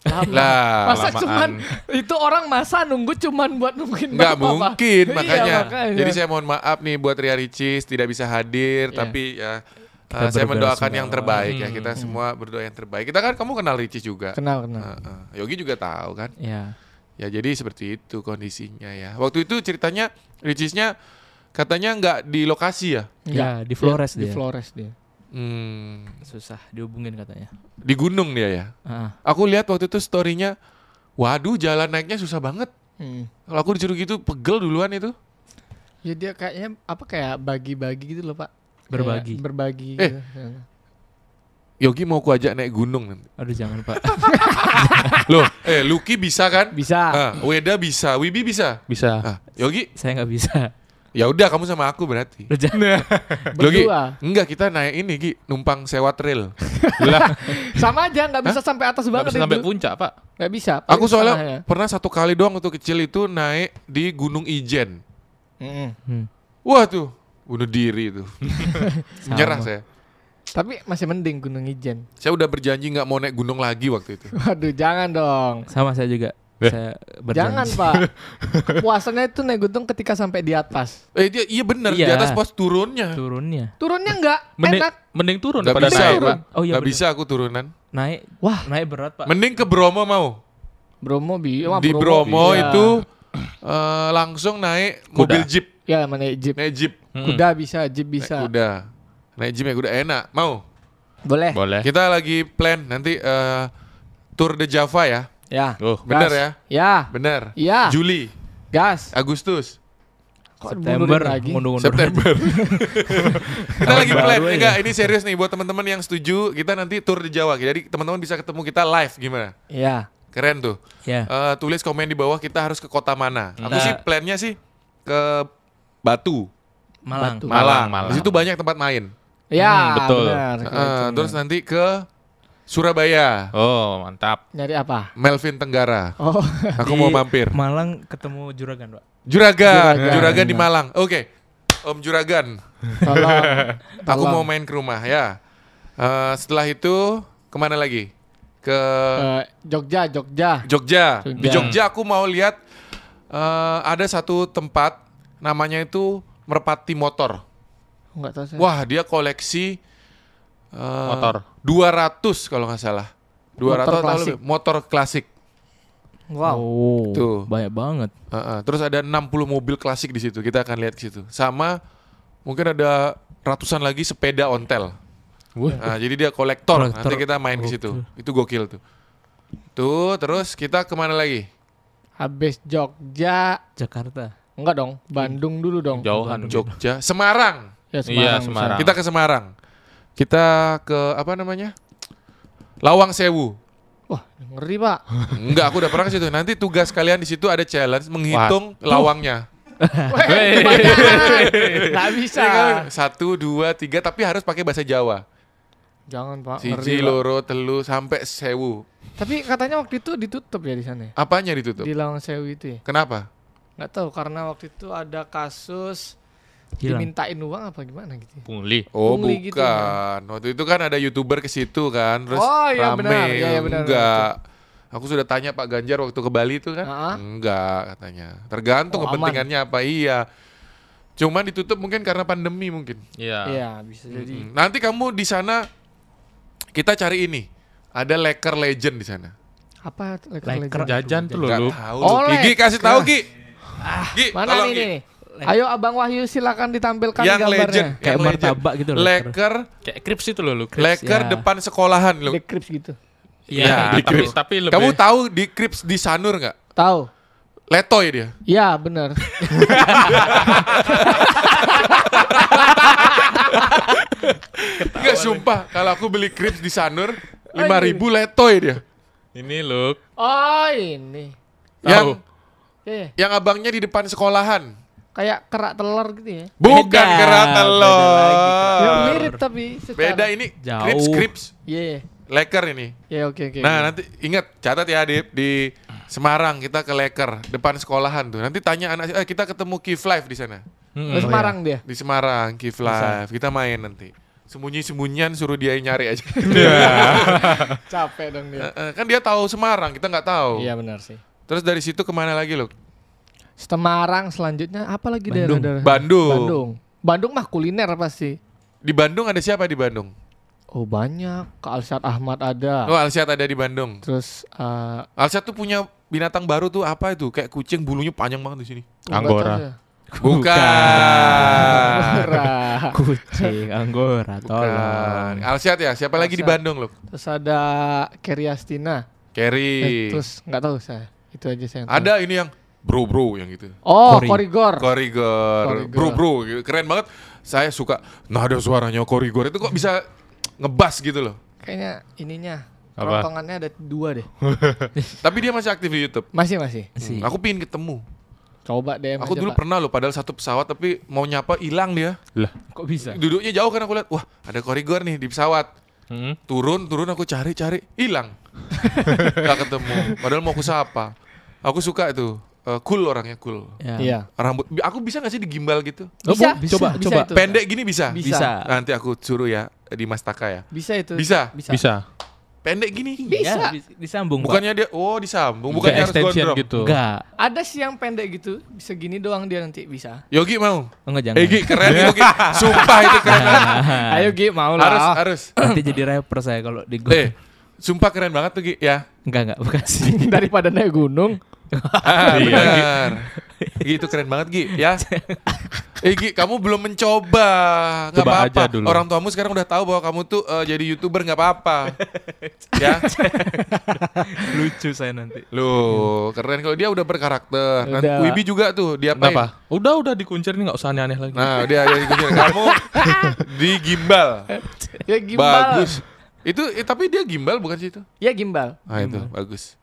Lama. lah Masa lamaan. cuman itu orang masa nunggu cuman buat nungguin nggak bapak, Pak? mungkin Iya, makanya. makanya. Jadi saya mohon maaf nih buat Ria Ricis tidak bisa hadir, Iya. tapi ya Kita eh, saya mendoakan semua. yang terbaik ya. Hmm. Kita semua berdoa yang terbaik. Kita kan kamu kenal Ricis juga. kenal kenal. Eh, eh. Yogi juga tahu kan. Ya. Ya jadi seperti itu kondisinya ya. Waktu itu ceritanya Ricisnya katanya nggak di lokasi ya. Ya, di Flores Di dia. Flores dia. Hmm, Susah dihubungin katanya. di gunung dia ya. Ah, Aku lihat waktu itu storynya, waduh jalan naiknya susah banget. Hmm. Kalau aku disuruh gitu pegel duluan itu. Ya dia kayaknya apa kayak bagi-bagi gitu loh pak. Berbagi. Kayak berbagi. Eh. gitu. Yogi mau ku ajak naik gunung nanti. aduh jangan, Pak. (laughs) Loh, eh Lucky bisa kan? Bisa. Ah, Weda bisa, Wibi bisa. Bisa. Ah, Yogi, Saya nggak bisa. Ya udah kamu sama aku berarti. Udah jangan. Yogi, (laughs) Berdua. enggak kita naik ini Gi, numpang sewa trail. (laughs) Lah, Sama aja nggak bisa sampai atas banget bisa sampai itu. puncak, Pak. Nggak bisa. Aku soalnya setengahnya. pernah satu kali doang waktu kecil itu naik di Gunung Ijen. Mm-mm. Hmm. Wah tuh, bunuh diri itu. (laughs) Menyerah saya. Tapi masih mending Gunung Ijen. Saya udah berjanji nggak mau naik gunung lagi waktu itu. Waduh jangan dong. Sama saya juga. Eh. Saya berjanji. Jangan pak. (laughs) Kepuasannya itu naik gunung ketika sampai di atas. Eh dia iya bener di Iya. atas pos turunnya. turunnya. Turunnya enggak Mending, enak. mending turun Gak bisa, naik, Pak. Pak. Oh, iya Gak bener. bisa aku turunan. Naik. Wah. naik berat, Pak. Mending ke Bromo mau. Bromo bi. wah, Di Bromo bisa. itu eh, langsung naik mobil jeep. Ya mana jeep. Naik jeep. Mm-mm. Kuda bisa, jeep Naik bisa. kuda. Naik jeep naik kuda enak. Mau? Boleh. Boleh. Kita lagi plan nanti eh, Tour de Java ya. Ya. Oh, Bener Gas. ya? Ya. Bener. Ya. Juli, Gas. Agustus, September lagi? mundur-mundur. September. (laughs) kita lagi plan. ya. Enggak, ini serius nih buat teman-teman yang setuju. Kita nanti tour di Jawa. Jadi teman-teman bisa ketemu kita live gimana? Ya. Keren tuh. Ya. Eh, tulis komen di bawah kita harus ke kota mana. Aku Nah. sih plannya sih ke Batu, Malang. Batu. Malang. Malang. Di situ banyak tempat main. Ya, Hmm, betul. benar. Eh, terus nanti ke Surabaya, Oh, mantap. nyari apa? Melvin Tenggara. Oh, Aku Di mau mampir. Malang ketemu Juragan, Pak. Juragan, Juragan. Juragan di Malang. Oke. Om Juragan, tolong. aku Tolong. mau main ke rumah ya. Eh, setelah itu ke mana lagi? Ke Eh, Jogja, Jogja. Jogja. Di Jogja. Jogja aku mau lihat eh, ada satu tempat namanya itu Merpati Motor. Enggak tahu saya. Wah, dia koleksi eh, Motor. 200 kalau nggak salah. 200 Motor atau klasik. lebih. Motor klasik. Wow. Oh, Tuh. banyak banget. Heeh, terus ada 60 mobil klasik di situ. Kita akan lihat ke situ. Sama mungkin ada ratusan lagi sepeda ontel. Nah, jadi dia kolektor. Kolektor. Nanti kita main ke situ. Itu gokil tuh. Tuh, terus kita ke mana lagi? Habis Jogja. Jakarta. Enggak dong, Bandung dulu dong. Jauhan. Jogja, Semarang. Ya, Iya, bisa. Semarang. Kita ke Semarang. Kita ke apa namanya? Lawang Sewu. Wah, ngeri pak. Enggak, aku udah pernah ke situ. Nanti tugas kalian di situ ada challenge menghitung lawangnya. (laughs) Wey. Nggak bisa. Kan? Satu, dua, tiga, tapi harus pakai bahasa Jawa. Jangan pak. Siji, loro, telu, sampai sewu. Tapi katanya waktu itu ditutup ya di sana. ya? Apanya ditutup? Di Lawang Sewu itu ya. Kenapa? Nggak tahu karena waktu itu ada kasus Hilang. dimintain uang apa gimana gitu. ya. Pungli. Oh, Pungli gitu bukan. Waktu itu kan ada youtuber ke situ kan, terus Oh, iya, rame. benar. Iya, iya, benar, Enggak. Aku sudah tanya Pak Ganjar waktu ke Bali itu kan, Ah. enggak katanya. Tergantung Oh, aman. kepentingannya apa. Iya. Cuman ditutup mungkin karena pandemi mungkin. Iya. Iya, bisa jadi. Mm. Nanti kamu di sana kita cari ini. Ada Laker Legend di sana. Apa Laker Laker Legend? Jajan tuh loh tahu Oh, lu. Gi, Gi, kasih tahu Gi. Gi, Mana tolong, nih Gi. nih? Ayo Abang Wahyu silakan ditampilkan Yang gambarnya. legend, Kayak yang legend. martabak gitu loh, Laker, Kayak krips itu loh lu. Laker ya. depan sekolahan lu. The Crips gitu. Iya, di tapi tapi lebih Kamu tahu di Crips di Sanur nggak? Tahu? Letoy dia. Iya, benar. (laughs) Enggak sumpah, kalau aku beli Crips di Sanur Oh, 5000 letoy dia. ini lu. Oh, ini. Yang Eh, yang abangnya di depan sekolahan. Kayak kerak telur gitu ya. Bukan Beda, kerak beda telur. lagi, Ya, mirip tapi secara. Beda ini Jauh. Crips Crips Iya. Laker ini. Ya, oke oke. Nah, nanti ingat catat ya di di Semarang kita ke Laker depan sekolahan tuh. Nanti tanya anak eh, kita ketemu Kif Live di sana. Mm-mm. Ke Semarang dia. Di Semarang Kif Live. Kita main nanti. Sembunyi-sembunyian suruh dia nyari aja. (laughs) Capek dong dia. Eh, eh, kan dia tahu Semarang, kita nggak tahu. Iya benar sih. Terus dari situ ke mana lagi lo? Semarang selanjutnya apa lagi Bandung. daerah-daerah? Bandung. Bandung. Bandung mah kuliner pasti. Di Bandung ada siapa di Bandung? Oh banyak. Ke Alshad Ahmad ada. Oh, Alsyad ada di Bandung. Terus eh Alsyad tuh punya binatang baru tuh apa itu? Kayak kucing bulunya panjang banget di sini. nggak Anggora. Bukan. Anggora. (laughs) Kucing, anggora, Bukan. tolong. Alsyad ya. Siapa lagi di Alsyad. Bandung lo? Terus ada Kerry Astina. Kerry. Eh, terus nggak tahu saya. Itu aja saya. yang tahu. ada ini yang bro bro yang gitu. Oh, Kori. Korigor. Korigor. Korigor. Bro bro. Keren banget. Saya suka nada suaranya Korigor itu kok bisa ngebas gitu loh. Kayaknya ininya Apa? Rotongannya ada dua deh. (laughs) Tapi dia masih aktif di YouTube. Masih masih. Si. Aku pingin ketemu. Coba DM Aku aja, dulu Pak. pernah loh, padahal satu pesawat tapi mau nyapa hilang dia. Lah. Kok bisa? Duduknya jauh kan aku lihat, wah ada korigor nih di pesawat. Mm-mm. Turun, turun aku cari, cari, hilang. (laughs) Gak ketemu. Padahal mau aku sapa. Aku suka itu, Eh, cool orangnya cool. Ya. Iya. Rambut, bi- aku bisa gak sih digimbal gitu? Bisa, bisa, coba, bisa itu. Pendek gini bisa? Bisa. Bisa. Nanti aku suruh ya di Mastaka ya. Bisa itu. Bisa? Bisa. Bisa. pendek gini. Bisa. Ya, bis- disambung, Pak. Bukannya dia oh disambung, bukannya harus gondrong. gitu. Enggak. Ada sih yang pendek gitu, segini doang dia nanti bisa. Yogi mau? Oh, enggak jangan. Eh Gi, keren Yogi. (laughs) Sumpah itu keren. (laughs) Ayo Gi, mau harus lah. harus. Nanti jadi rapper saya kalau di Eh, sumpah keren banget tuh Gi ya. Enggak, enggak, bukan sih. (laughs) Daripada naik gunung. Ah, Iya, benar. Gi itu keren banget Gi ya. Eh Gi, kamu belum mencoba. Nggak apa-apa. Orang tuamu sekarang udah tahu bahwa kamu tuh eh, jadi YouTuber nggak apa-apa. ya. (laughs) Lucu saya nanti. Loh, keren kalau dia udah berkarakter. Nanti Udah. Wibi juga tuh, dia Kenapa? Udah udah dikuncir nih nggak usah aneh-aneh lagi. Nah, dia ada di kunci. (laughs) Kamu di gimbal. Ya gimbal. Bagus. Itu eh, tapi dia gimbal bukan sih itu? Ya gimbal. Ah itu bagus.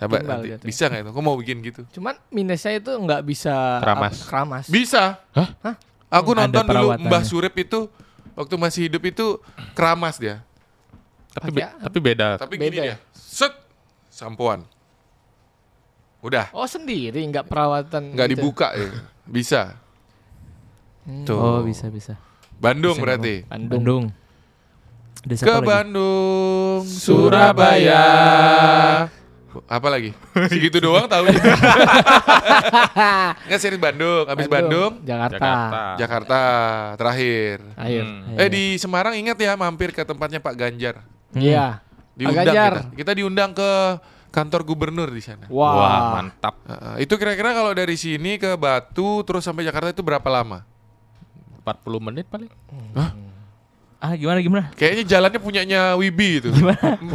Coba Gimbal nanti. dia tuh. Bisa nggak itu? Aku mau bikin gitu. Cuman minusnya itu nggak bisa Keramas. apa, keramas. Bisa. Hah? Hah? Aku Ada nonton dulu. Mbah Surip itu waktu masih hidup itu keramas dia. Tapi be- tapi beda. Tapi Beda gini ya? dia. Set sampoan. Udah, Oh sendiri nggak perawatan. nggak gitu. dibuka ya. (laughs) Bisa. Hmm. Tuh. Oh, bisa, bisa. Bandung Bisa berarti. Bandung. Bandung. Ada Ke lagi? Bandung, Surabaya. Apa lagi? (laughs) Segitu doang tahu. (laughs) Nggak serius Bandung, habis Bandung, Jakarta. Jakarta. Jakarta terakhir. Ayo. Hmm. Eh di Semarang ingat ya mampir ke tempatnya Pak Ganjar. Iya. Pak Diundang Ganjar. kita. Kita diundang ke kantor gubernur di sana. Wah. Wah, mantap. Heeh, itu kira-kira kalau dari sini ke Batu terus sampai Jakarta itu berapa lama? 40 menit paling. Ah, gimana gimana? Kayaknya jalannya punyanya Wibi itu. 40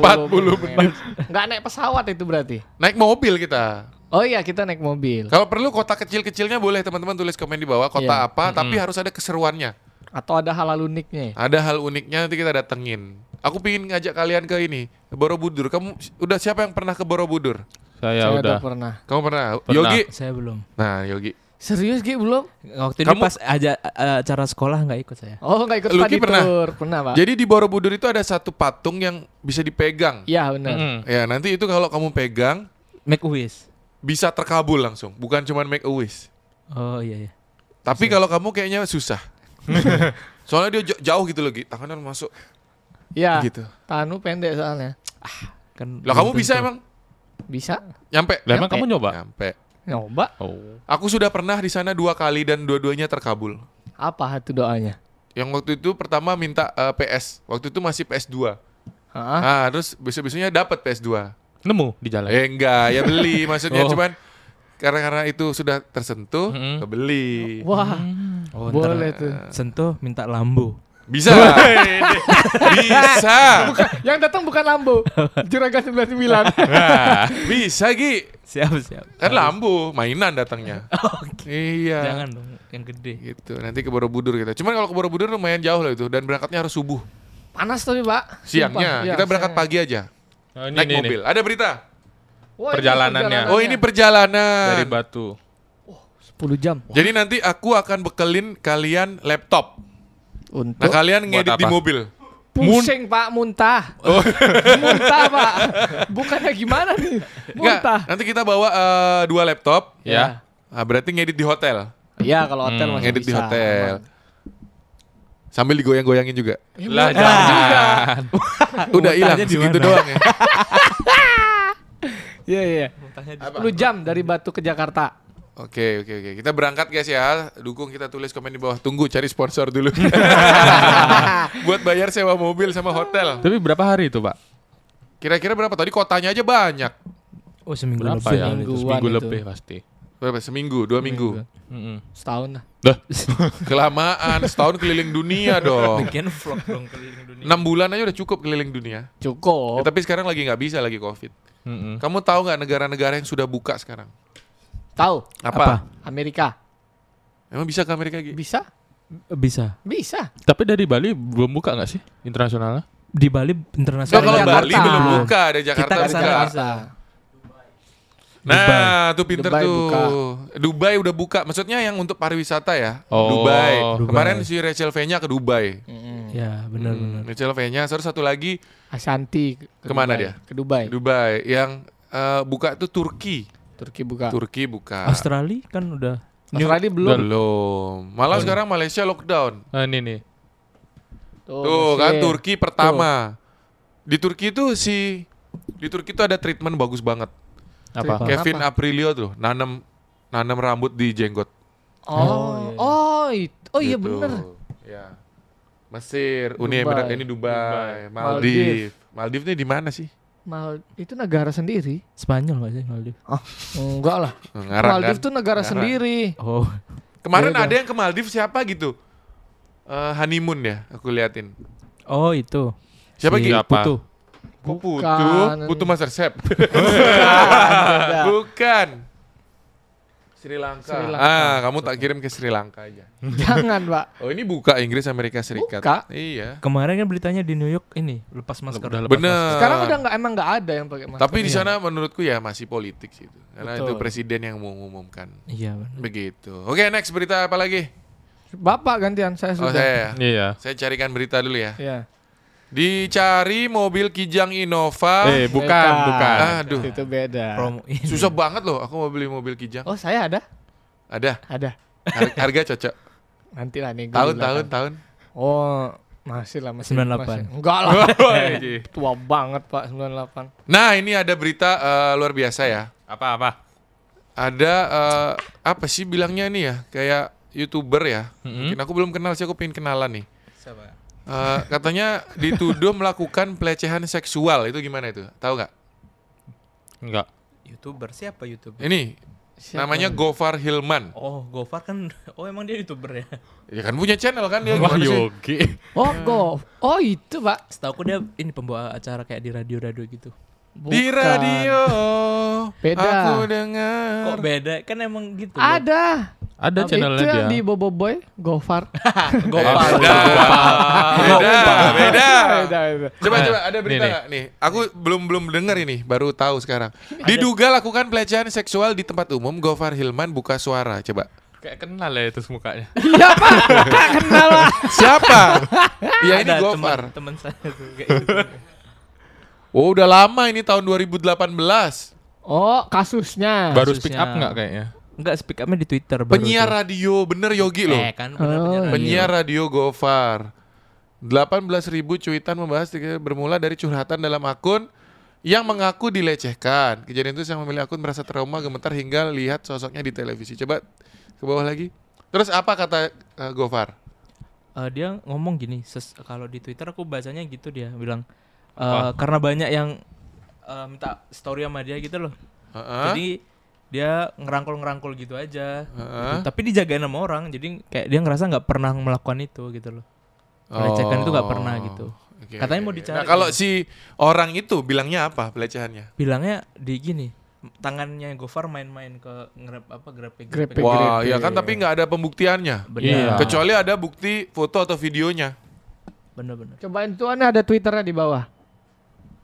menit. Nggak naik pesawat itu berarti. Naik mobil kita. Oh iya kita naik mobil. Kalau perlu kota kecil-kecilnya boleh teman-teman tulis komen di bawah kota Iya. apa, tapi harus ada keseruannya. Atau ada halal uniknya. ya? Ada hal uniknya nanti kita datengin. Aku pingin ngajak kalian ke ini, ke Borobudur. Kamu udah siapa yang pernah ke Borobudur? Saya, Saya udah. pernah. Kamu pernah? Pernah. Yogi? Saya belum. Nah, Yogi. Serius Gi belum? Waktu Kamu- itu pas aja eh, acara sekolah nggak ikut saya. Oh nggak ikut study pernah? tour. Pernah pak. Jadi di Borobudur itu ada satu patung yang bisa dipegang. Iya benar. Mm-mm. Ya, nanti itu kalau kamu pegang Make a wish. bisa terkabul langsung, bukan cuma make a wish. Oh iya iya. Tapi kalau kamu kayaknya susah. (laughs) Soalnya dia jauh gitu loh, Gi. Tangannya masuk Iya. gitu. Tanu pendek soalnya. Kan Lah kamu bisa tentu. emang? Bisa. Nyampe? Lah emang kamu nyoba? Nyampe. Nyoba. Oh. Aku sudah pernah di sana dua kali dan dua-duanya terkabul. Apa itu doanya? Yang waktu itu pertama minta eh, PS. Waktu itu masih PS2. Hah? Ah, terus besok-besoknya dapat PS2. Nemu di jalan. Eh enggak, ya beli maksudnya (laughs) Oh. cuman karena karena itu sudah tersentuh, Mm-mm. kebeli. Wah. Oh, Boleh tuh. sentuh minta lambu. Bisa. (laughs) bisa. Yang datang bukan Lambo. Juragan 99. Nah, bisa Gi. Siap siap. Kan lambu, mainan datangnya. (laughs) Oke. Iya. Jangan dong yang gede. Gitu. Nanti ke Borobudur kita. Cuman kalau ke Borobudur lumayan jauh lah itu dan berangkatnya harus subuh. Panas tapi pak. Siangnya. Sumpah. kita berangkat saya- pagi aja. Oh, ini, naik ini, mobil. Ada berita. Wah, ini Perjalanannya. Oh, ini perjalanan. Dari Batu. 10 jam. Jadi nanti aku akan bekelin kalian laptop. Untuk Nah, kalian ngedit di apa? mobil. pusing pak muntah. Oh. (laughs) muntah pak. Bukannya gimana nih? Muntah. nanti kita bawa eh, dua laptop. Ya. Nah, berarti ngedit di hotel. Iya kalau hotel Hmm, masih ngedit di bisa. hotel. aman. Sambil digoyang-goyangin juga. Eh, Lah muntah juga. jangan. (laughs) Udah hilang Muntahnya di segitu mana? doang ya. (laughs) Iya iya. 10 jam dari Batu ke Jakarta. Oke, oke, oke. Kita berangkat guys ya. Dukung kita tulis komen di bawah. Tunggu cari sponsor dulu. (laughs) Buat bayar sewa mobil sama hotel. Tapi berapa hari itu, Pak? Kira-kira berapa? Tadi kotanya aja banyak. Oh seminggu Berapa lebih. ya? Semingguan Seminggu itu. lebih pasti. Berapa? Seminggu, dua minggu. Mm-mm. Setahun lah. Dah. (laughs) Kelamaan, setahun keliling dunia dong. Bikin vlog dong keliling dunia. Enam bulan aja udah cukup keliling dunia. Ya, Cukup. tapi sekarang lagi nggak bisa lagi covid. Mm-mm. Kamu tahu nggak negara-negara yang sudah buka sekarang? Tahu? Apa? Amerika. Emang bisa ke Amerika gitu? Bisa? Bisa. Bisa. Tapi dari Bali belum buka nggak sih internasionalnya? Di Bali internasional. kalau Jakarta. Bali belum buka, ada Jakarta Kita buka. Jakarta. Nah, tuh pinter Dubai tuh. buka. Dubai udah buka. Maksudnya yang untuk pariwisata ya. Oh. Dubai. Dubai. Kemarin si Rachel V-nya ke Dubai. Mm-mm. Ya benar benar. Hmm, Rachel V-nya, terus satu lagi Ashanti ke ke Ke mana Dubai. dia? Ke Dubai. Dubai. Yang eh, buka tuh Turki. Turki buka. Turki buka. Australia kan udah. Australia belum. Belum. Malah sekarang Malaysia lockdown. Nah, ini nih. Tuh kan Mesir. Turki pertama. Di Turki itu si di Turki itu ada treatment bagus banget. Apa? Apa? Kevin Aprilio tuh nanam nanam rambut di jenggot. Oh, oh, itu. Oh iya Gitu. bener. Ya. Mesir, Uni Dubai. Emirat ini Dubai, Maldives. Maldives ini di mana sih? Mal itu negara sendiri. Spanyol nggak sih Maldives? Ah, enggak lah. Ngarang Maldives kan? tuh negara Ngarang. sendiri. Oh, Kemarin Beda. ada yang ke Maldives siapa gitu? Eh, honeymoon ya, aku liatin. oh itu. Siapa Si Gi? Siapa? Putu. Kok Putu? Bukan. Putu Master Chef. Beda. Bukan. (laughs) Sri Lanka. Sri Lanka. Ah, kamu tak kirim ke Sri Lanka aja. Jangan, Pak. (laughs) Oh, ini buka Inggris Amerika Serikat. Buka. Iya. Kemarin kan beritanya di New York ini lepas masker. Udah lepas Bener. Sekarang udah nggak emang nggak ada yang pakai masker. Tapi di sana menurutku ya masih politik sih itu. Karena itu Betul. presiden yang mengumumkan. Iya. benar. Begitu. Oke, next berita apa lagi? Bapak gantian saya Oh, sudah. saya ya. Iya. Saya carikan berita dulu ya. Iya. Dicari mobil Kijang Innova. Eh, bukan, Beda. bukan. Aduh. Itu beda. Promo ini. Susah banget loh aku mau beli mobil Kijang. Oh, saya ada? Ada. Ada. Har- Harga cocok. Nanti lah nih. Tahun, tahun, tahun. Oh, masih lah masih 98. masih- Enggak lah. (laughs) (laughs) Tua banget, Pak, 98. Nah, ini ada berita eh, luar biasa ya. Apa apa? Ada eh, apa sih bilangnya nih ya? Kayak YouTuber ya. Mm-mm. Mungkin aku belum kenal sih, aku pengen kenalan nih. Eh, katanya dituduh melakukan pelecehan seksual. Itu gimana itu? Tahu nggak? Enggak. YouTuber siapa YouTuber? Ini Siapa? namanya Gofar Hilman. Oh, Gofar kan (laughs) oh emang dia YouTuber ya. Ya kan punya channel kan dia Wah? Yogi. Oh, go. Oh, itu, Pak. Setahu aku dia ini pembawa acara kayak di radio-radio gitu. Di Bukan. radio Beda. aku dengar. Kok beda? Kan emang gitu. loh. Ada. Ada channelnya itu dia. yang di Bobo Boy, Gofar. (laughs) Gofar. Beda, beda, beda. Beda, beda. Coba Nah, coba ada berita nih, nih. nggak nih? Aku belum belum dengar ini, baru tahu sekarang. Diduga lakukan pelecehan seksual di tempat umum, Gofar Hilman buka suara. Coba. Kayak kenal ya itu mukanya. Iya, Pak. Kenal lah. Siapa? (laughs) ya ini Gofar. teman- Teman saya tuh kayak gitu. Oh, udah lama ini tahun 2018. Oh, kasusnya. Baru kasusnya. speak up enggak kayaknya? Enggak speak up-nya di Twitter baru Penyiar tuh. radio, bener Yogi loh. Eh kan benar Oh, penyiar radio. Penyiar radio Gofar. 18.000 cuitan membahas bermula dari curhatan dalam akun yang mengaku dilecehkan. Kejadian itu sang memilih akun merasa trauma, gemetar hingga lihat sosoknya di televisi. Coba ke bawah lagi. Terus apa kata eh, Gofar? Eh, dia ngomong gini, kalau di Twitter aku bacanya gitu dia bilang eh, Apa? karena banyak yang eh, minta story sama dia gitu loh. Heeh. Jadi dia ngerangkul-ngerangkul gitu aja. Heeh. Tapi dijagain sama orang, jadi kayak dia ngerasa nggak pernah melakukan itu gitu loh. Melecehkan itu nggak pernah gitu. Oh, Oke, Katanya oke, mau dicari. Nah, kalau si orang itu bilangnya apa pelecehannya? Bilangnya di gini, tangannya Gofar main-main ke ngerep apa grepe Grepe. Wah, Grepe. ya kan tapi nggak ada pembuktiannya. Benar. Iya. Kecuali ada bukti foto atau videonya. Benar-benar. Cobain tuh ada Twitternya di bawah.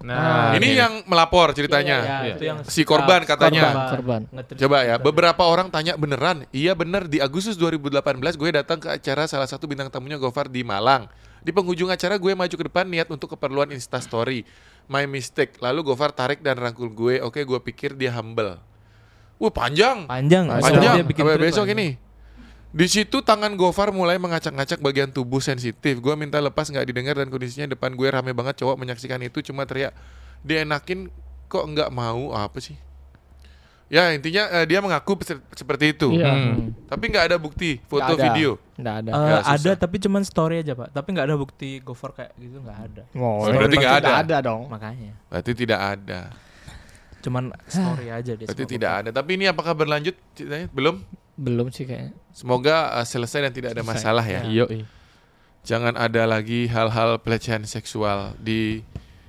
Nah, ini yang melapor ceritanya. Iya, iya, itu yang Si korban katanya. Korban, korban. Coba ya, beberapa orang tanya beneran. Iya bener, di Agustus 2018 gue datang ke acara salah satu bintang tamunya Gofar di Malang. Di penghujung acara gue maju ke depan niat untuk keperluan Instastory. My mistake. Lalu Gofar tarik dan rangkul gue. Oke, gue pikir dia humble. Wah panjang, panjang, panjang. Dia bikin Sampai tweet besok panjang. ini. Di situ tangan Gofar mulai mengacak-ngacak bagian tubuh sensitif. Gue minta lepas nggak didengar dan kondisinya depan gue rame banget cowok menyaksikan itu cuma teriak dienakin kok nggak mau apa sih? Ya intinya eh, dia mengaku se- seperti itu. Iya. Hmm. Hmm. Tapi nggak ada bukti foto Nggak ada. video. Nggak ada. Eh, Ya, ada tapi cuman story aja pak. Tapi nggak ada bukti Gofar kayak gitu nggak ada. Oh, Berarti nggak ada. ada dong. Makanya. Berarti tidak ada. Cuman story aja dia. Berarti tidak ada. Tapi ini apakah berlanjut ceritanya? Belum. Belum sih kayaknya. Semoga eh, selesai dan tidak ada Selesai. masalah ya. Iya. Jangan ada lagi hal-hal pelecehan seksual di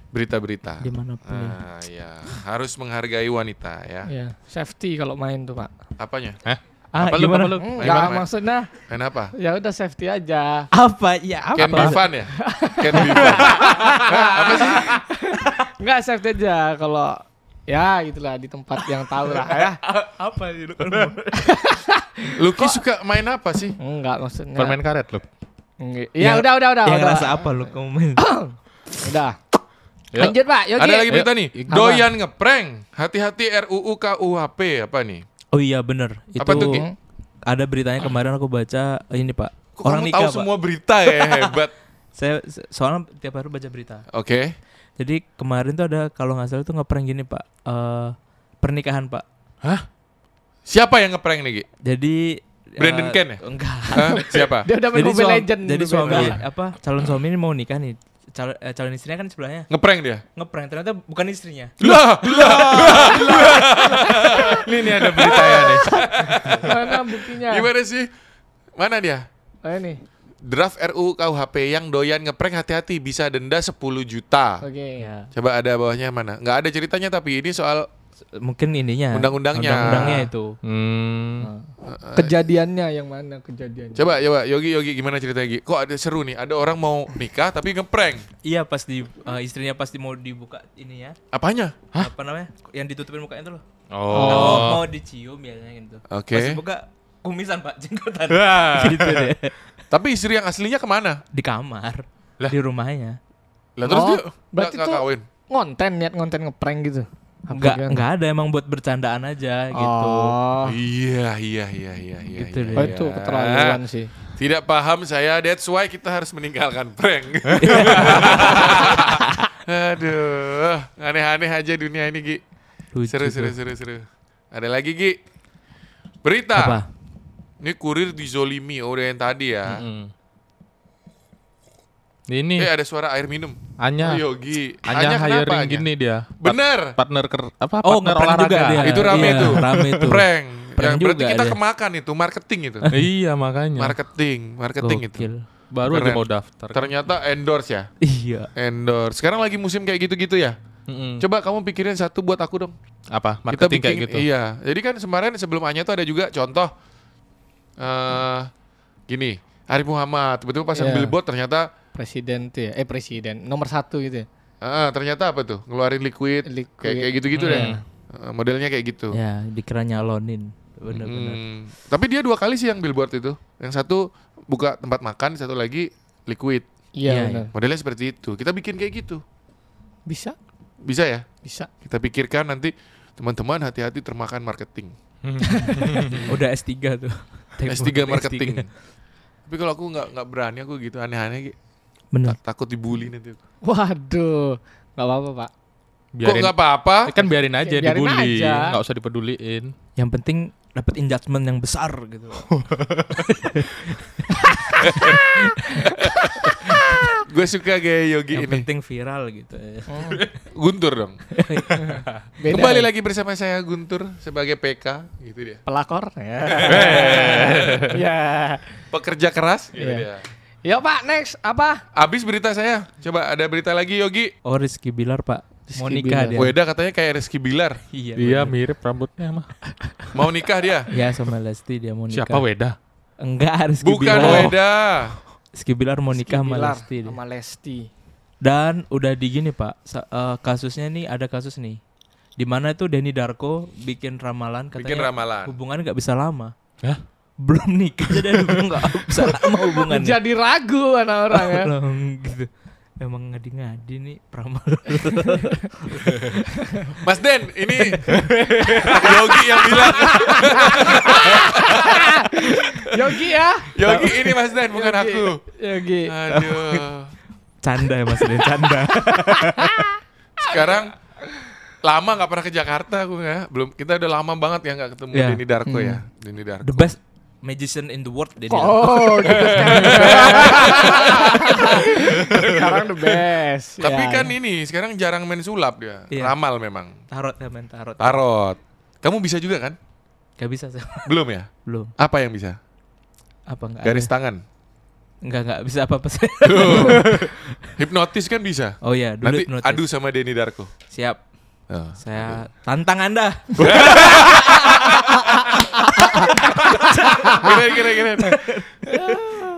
berita-berita. Di mana pun ya. Ah, ya. Harus menghargai wanita ya. Iya, safety kalau main tuh, Pak. Apanya? Ah, Apa lu, gimana? apa lu? Enggak, Gimana, Mak? maksudnya Kenapa? ya udah safety aja. Apa? Ya apa? Can be fun ya? Can be fun. Apa sih? Enggak safety aja kalau ya gitulah di tempat yang tahu lah ya. (laughs) apa sih lu kan? Lucky suka main apa sih? Enggak maksudnya. Permen karet lu. Ya, udah udah udah. Yang udah. ngerasa apa lu kamu main? (coughs) Udah. Yuk. Lanjut, Pak. Yogi. Ada lagi berita nih. Apa? Doyan ngeprank. Hati-hati RUU KUHP apa nih? Oh iya bener. Itu Apa tuh, Ki? Ada beritanya kemarin aku baca ini pak. Kok orang kamu nikah tahu pak. semua berita ya (laughs) hebat. Saya soalnya tiap hari baca berita. Oke. Jadi kemarin tuh ada kalau nggak salah tuh ngeprank gini pak, eh pernikahan pak. Siapa yang ngeprank nih, Gi? Jadi Brandon eh, Ken ya? Enggak. Hah? Siapa? Dia udah main jadi Mobile suami, Legend. jadi suami apa calon suami ini mau nikah nih. Calon, eh, calon istrinya kan sebelahnya Ngeprank dia? ngeprank ternyata bukan istrinya. Lah, lah. Ini nih ada beritanya nih. Mana buktinya? Gimana sih? Mana dia? Oh, ini. Draft RU KUHP yang doyan ngeprank hati-hati bisa denda 10 juta. Oke. Ya, Coba ada bawahnya mana? Nggak ada ceritanya tapi ini soal mungkin ininya. Undang-undangnya. Undang-undangnya itu. Hmm. Kejadiannya yang mana kejadiannya? Coba coba Yogi Yogi gimana ceritanya Gi? Kok ada seru nih? Ada orang mau nikah tapi ngeprank. Iya pas di eh, istrinya pasti mau dibuka ininya. Apanya? Apa namanya? Yang ditutupin mukanya itu loh. Oh. Mau, mau dicium biasanya gitu. Oke. Pas dibuka kumisan pak jenggotan. Wah. (laughs) gitu deh. Tapi istri yang aslinya ke mana? Di kamar. Lah. Di rumahnya. Lah terus Oh, dia berarti tuh- kawin. Ngonten niat ngonten ngeprank gitu. Enggak, enggak ada emang buat bercandaan aja gitu. Oh. Iya iya iya iya iya. Gitu iya, deh. Oh, iya. itu keterlaluan sih. Tidak paham saya, that's why kita harus meninggalkan prank. (laughs) Aduh, aneh-aneh aja dunia ini Gi. Lucu Seru seru seru seru. Ada lagi Gi. Berita. Apa? Ini kurir dizolimi, oh udah yang tadi ya. Mm-mm. Ini Eh ada suara air minum. Anya Oh, Yogi. Anya kenapa, hiring Anya? gini dia. Bener. Partner ker, apa? Oh, partner ngeprank juga olahraga. dia. Itu rame Iya, tuh. rame tuh. Prank. Prank Ya, berarti kita dia. kemakan itu, marketing itu. (laughs) iya makanya. marketing, marketing itu. Gokil. Baru aja Keren. mau daftar. Ternyata endorse ya. Iya. Endorse. Sekarang lagi musim kayak gitu-gitu ya. Mm-mm. Coba kamu pikirin satu buat aku dong. Apa? kita Marketing bikin kayak gitu. iya jadi kan kemarin sebelum Anya tuh ada juga contoh eh gini Arif Muhammad tiba-tiba pasang Iya. billboard ternyata Presiden tuh ya. Eh presiden nomor satu gitu ya. eh, ternyata apa tuh ngeluarin liquid, Liquid. kayak kayak gitu-gitu deh Hmm. Eh, modelnya kayak gitu Ya, dikira nyalonin. Bener-bener. Hmm. tapi dia dua kali sih yang billboard itu yang satu buka tempat makan satu lagi liquid Iya Iya, benar. modelnya seperti itu kita bikin kayak gitu Bisa, bisa ya bisa. kita pikirkan nanti teman-teman hati-hati termakan marketing (laughs) Udah S3 tuh. S3 marketing tapi kalau aku nggak nggak berani aku gitu aneh-aneh. Bener. Ta- takut dibully nanti Waduh, nggak apa-apa pak. Kok Biarin, nggak apa-apa? Eh, kan biarin aja Biarin dibully, nggak usah dipeduliin. Yang penting dapat engagement yang besar gitu. (laughs) Gue suka gaya Yogi yang ini. penting viral gitu. (laughs) Guntur dong. (laughs) Beda Kembali ya. lagi bersama saya Guntur sebagai PK, gitu dia. pelakor. Ya. (laughs) ya. Pekerja keras, gitu Iya. dia. Yuk pak, next apa? Abis berita saya. Coba ada berita lagi Yogi. Oh Rizky Bilar pak. Rizky Mau nikah Bilar. dia. Weda katanya kayak Rizky Bilar. Iya. Dia bener. mirip rambutnya mah. Mau nikah dia? Ya sama Lesti dia mau nikah. Siapa Weda? Enggak Rizky Bukan Bilar. Weda. Rizky Bilar mau nikah sama Lesti. Sama Lesti. Dan udah di gini pak, sa- eh, kasusnya nih ada kasus nih, di mana tuh Denny Darko bikin ramalan katanya Bikin ramalan. hubungan nggak bisa lama. Hah? Belum nikah jadi hubungan nggak (laughs) bisa lama hubungannya. Jadi ragu anak orang ya. Belum gitu. Emang ngadi-ngadi nih ramalan. (laughs) Mas Den, ini Yogi yang bilang. Yogi ya. Yogi ini Mas Den, bukan Yogi. aku. Yogi. Aduh. canda ya Mas Den, canda. (laughs) Sekarang lama nggak pernah ke Jakarta aku ya. Belum kita udah lama banget ya nggak ketemu Ya. Denny Darko ya. Denny Darko. The best magician in the world Darko. Oh, gitu sekarang. (laughs) sekarang the best. Tapi Ya. kan ini sekarang jarang main sulap dia. Iya. Ramal memang. Tarot ya men, tarot. Tarot. Kamu bisa juga kan? Gak bisa sih. Belum ya? Belum. Apa yang bisa? Apa enggak? Garis tangan. Enggak enggak bisa apa-apa sih. Hipnotis kan bisa. Oh iya, dulu Nanti hipnotis. adu sama Denny Darko. Siap. Oh. Saya tantang Anda. (laughs) keren, keren, keren.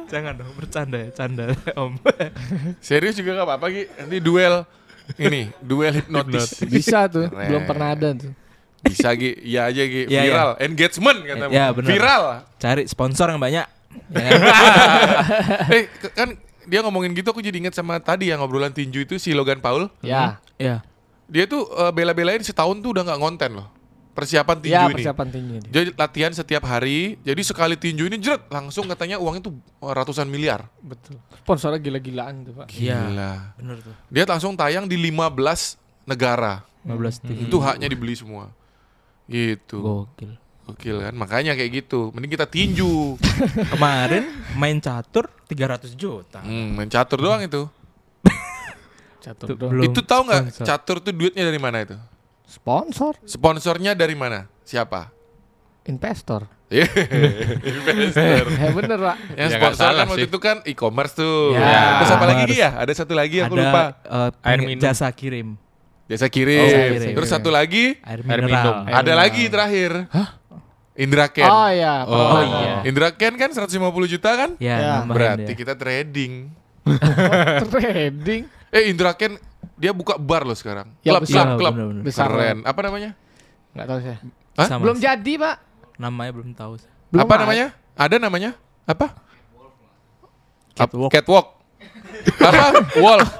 Jangan dong bercanda ya, canda Om. Serius juga gak apa-apa Ki. Nanti duel ini, duel hipnotis. Bisa tuh, Keren. belum pernah ada tuh. Bisa Gi, iya aja Gi. Iya, Viral, engagement kata Iya, benar. Viral. Cari sponsor yang banyak. Ya. (laughs) eh, ke- kan dia ngomongin gitu aku jadi inget sama tadi yang ngobrolan tinju itu si Logan Paul. Ya. ya. Dia tuh eh, bela-belain setahun tuh udah nggak ngonten loh. Persiapan tinju Ya ini. persiapan tinju ini. Jadi latihan setiap hari. Jadi sekali tinju ini jeret langsung katanya uangnya tuh ratusan miliar. Betul. Sponsornya gila-gilaan tuh pak. Iya. Gila. Bener tuh. Dia langsung tayang di 15 negara. 15 TV. Itu haknya dibeli semua. Gitu. Gokil. Gokil kan? Makanya kayak gitu. Mending kita tinju. (laughs) Kemarin main catur 300 juta. hmm, main catur doang itu. Catur doang. itu tahu nggak catur tuh duitnya dari mana itu? Sponsor, Sponsornya dari mana? Siapa? investor. (laughs) Investor. (laughs) ya bener pak. Yang Ya, sponsor kan waktu sih. itu kan e-commerce tuh. Ya. Terus apa lagi ya? Ada satu lagi aku Ada lupa. eh, Air minum. jasa kirim. Jasa kirim. Oh, jasa kirim. Terus satu lagi Air Air mineral. minum. Air ada mineral. lagi terakhir. Indra Ken. Oh iya. Oh, pernah. iya. Indra Ken kan 150 juta kan? Ya, Ya. nambahin Berarti dia. kita trading. (laughs) Trading. Eh Indra Ken dia buka bar loh sekarang. Ya, klub, besar. klub, klub. Besar. Keren. Apa namanya? Nggak tahu saya. Hah? Sama Belum sih. jadi pak. Namanya belum tahu. Belum apa ada. namanya? Ada namanya? Apa? Catwalk. Catwalk. (laughs) apa? Wolf.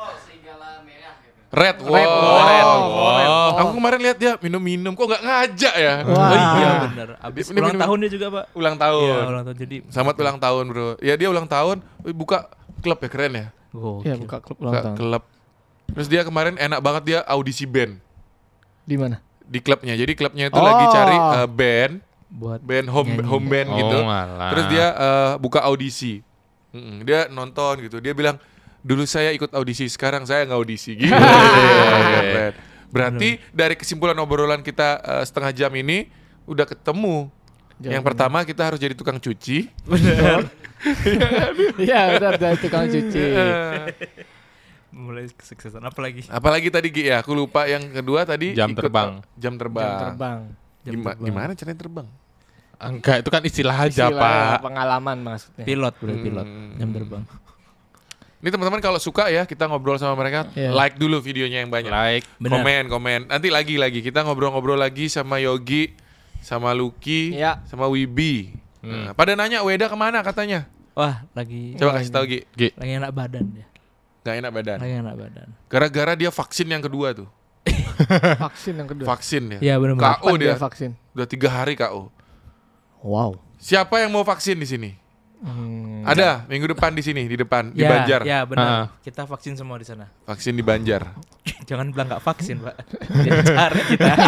Red Wolf. Red Wolf. Red Oh, Wolf. Red Wolf. Aku kemarin lihat dia minum-minum kok nggak ngajak ya? Wah. Oh iya bener. Abis Ini ulang minum- tahun dia juga pak. Ulang tahun. Iya ulang tahun jadi. Selamat ulang tahun, Bro. Ya dia ulang tahun, buka klub ya keren ya. Gokil. Iya buka klub ulang Buka tahun. klub. Terus dia kemarin enak banget dia audisi band Di mana? di klubnya. Jadi klubnya itu Oh. lagi cari uh, band, Buat band home Nyanyi. home band Oh, gitu. malah. Terus dia uh, buka audisi. Mm-mm, dia nonton gitu. Dia bilang, dulu saya ikut audisi, sekarang saya nggak audisi. (laughs) Gitu. Keren. Berarti dari kesimpulan obrolan kita uh, setengah jam ini udah ketemu. Yang pertama kita harus jadi tukang cuci. (laughs) Iya benar tukang cuci. (laughs) mulai kesuksesan apa lagi? Apalagi tadi Gi ya, aku lupa yang kedua tadi Jam ikut- terbang. Jam terbang. Jam terbang. Jam Gima- terbang. Gimana caranya terbang? Enggak, itu kan istilah aja, Istilah Pak. Pengalaman maksudnya. Pilot udah pilot. Hmm. Jam terbang. Ini teman-teman kalau suka ya kita ngobrol sama mereka, Iya. like dulu videonya yang banyak. Like. Benar. Komen, komen. Nanti lagi lagi kita ngobrol-ngobrol lagi sama Yogi, sama Lucky, Iya. sama Wibi. Hmm. Nah, pada nanya Weda ke mana katanya? Wah lagi Coba kasih tahu Gi. Gi. lagi enak badan dia. Gak enak badan. Lagi enak badan. Gara-gara dia vaksin yang kedua tuh. (laughs) Vaksin yang kedua. Vaksin ya. Iya benar-benar. KO Kapan dia. vaksin? Udah tiga hari KO. Wow. Siapa yang mau vaksin di sini? Hmm. Ada minggu depan di sini di depan di Ya, Banjar. Ya benar. Ah. Kita vaksin semua di sana. Vaksin di Banjar. (laughs) Jangan bilang nggak vaksin pak. Cari kita. (laughs)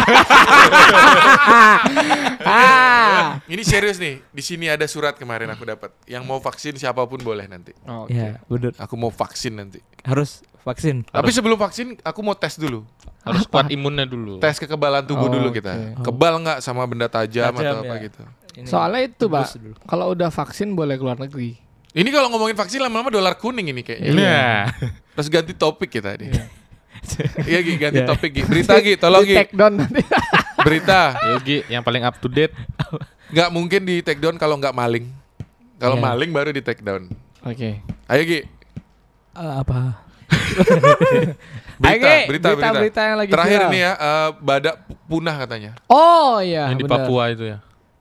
Ah. Ini serius nih. Di sini ada surat kemarin aku dapat. Yang mau vaksin siapa pun boleh nanti. Oke. Ya benar. Aku mau vaksin nanti. Harus vaksin. Tapi sebelum vaksin aku mau tes dulu. Harus kuat imunnya dulu. Tes kekebalan tubuh Oh, dulu kita. Kebal nggak sama benda tajam, Tajam, atau apa ya. gitu. Ini Soalnya itu, Pak. Kalau udah vaksin boleh keluar negeri. Ini kalau ngomongin vaksin lama-lama dolar kuning ini kayaknya. Iya. (laughs) Terus ganti topik kita nih. (laughs) Iya Gi, ganti Ya. topik Gi. Berita Gi, tolong Di Gi. take down nanti. (laughs) Berita. Yogi yang paling up to date. Nggak mungkin di take down kalau nggak maling. Kalau Iya. maling baru di take down. Oke. Ayo Gi. Eh, apa? Berita, Oke, berita, berita, berita yang lagi Terakhir viral. ini ya, eh, badak punah katanya. Oh iya. yang di benar. Papua itu ya.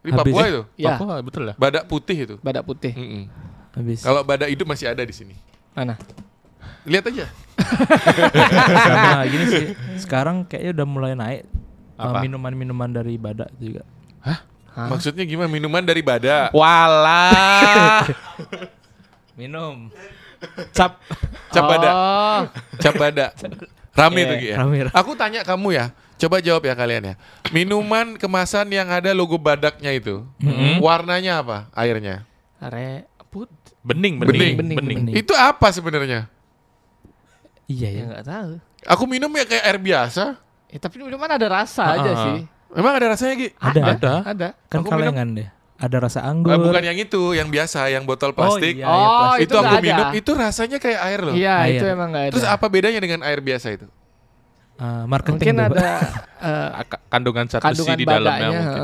Di Habis. Papua itu. Ya. Papua betul ya? Badak putih itu. Badak putih. Mm-mm. Habis. Kalau badak hidup masih ada di sini. Mana? Lihat aja. sama (laughs) gini sih. Sekarang kayaknya udah mulai naik Apa? minuman-minuman dari badak juga. Hah? Maksudnya gimana? Minuman dari badak. Walah. (laughs) Minum. Cap. Cap badak. Oh. Cap badak. Rame Iya, tuh ya. rame. Aku tanya kamu ya. Coba jawab ya kalian ya. Minuman kemasan yang ada logo badaknya itu. Warnanya apa? Airnya. Are put. Bening, Bening. bening, Bening, bening. bening. Itu apa sebenarnya? Iya Ya ya. nggak tahu. Aku minum ya kayak air biasa. Eh, tapi minuman ada rasa aja Ah. sih. Emang ada rasanya Gi? Ada. Ada. Ada. Kan Aku minum- kalengan deh. Ada rasa anggur. Eh, bukan yang itu, yang biasa, yang botol plastik. iya. Oh, plastik. itu, itu aku ada. minum, itu rasanya kayak air loh. Iya, Air. itu emang nggak ada. Terus apa bedanya dengan air biasa itu? Eh, marketing Mungkin ada (laughs) eh, Ak- Kandungan zat besi di dalamnya mungkin.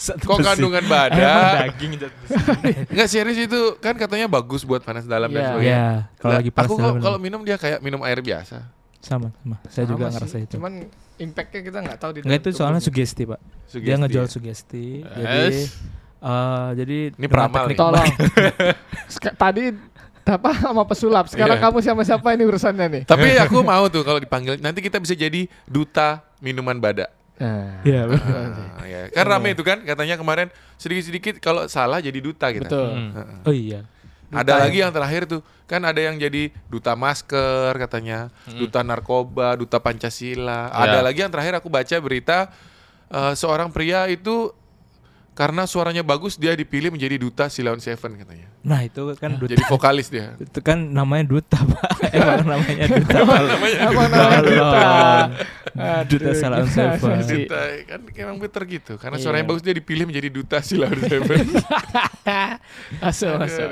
Kok kandungan badak? (laughs) daging zat besi. Enggak serius itu kan katanya bagus buat panas dalam dan Iya. sebagainya. Iya, kalau lagi panas aku dalam kalau minum dia kayak minum air biasa. sama sama. Saya Sama juga sih. ngerasa itu. Cuman impactnya kita nggak tahu di Enggak itu soalnya sugesti, Pak. Sugesti Dia ngejual ya. sugesti. Yes. Jadi eh jadi Ini peramal teknik nih. Tolong. (laughs) Tadi apa sama pesulap. Sekarang Iya. kamu sama siapa ini urusannya nih? Tapi aku mau tuh kalau dipanggil nanti kita bisa jadi duta minuman badak. Nah, Iya. Ah, ya. Kan rame itu kan katanya kemarin sedikit-sedikit kalau salah jadi duta gitu. betul. Hmm. Oh iya. Ada lagi yang terakhir tuh kan ada yang jadi duta masker katanya, duta narkoba, duta Pancasila. Ada Ya. lagi yang terakhir aku baca berita eh, seorang pria itu karena suaranya bagus dia dipilih menjadi duta Silaun Seven katanya. Nah itu kan duta. Jadi vokalis dia. itu kan namanya duta pak. (laughs) Emang namanya duta. Apa namanya duta? Duta Salam Seven. Si- Duta kan emang bener gitu. Karena Iya. suaranya bagus dia dipilih menjadi duta Silaun (laughs) Seven. Masuk, Aduh, masuk.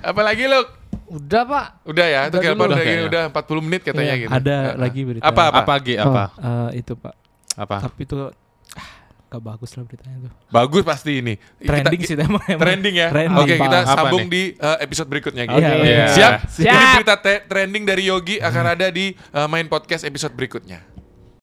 Apalagi lu? Udah pak. Udah ya, itu Udah udah, Udah udah 40 menit katanya Iya. gitu. Ada lagi berita. Apa apa? Apa G? Apa? Eh, itu pak. Apa? Tapi itu gak bagus lah beritanya tuh. Bagus pasti ini. Trending Kita- sih emang. emang. Trending ya. Trending. Oke, kita Apa sambung nih? di uh, episode berikutnya gitu. Oke. Iya. Siap? Siap. Jadi berita trending dari Yogi akan ada di uh, main podcast episode berikutnya.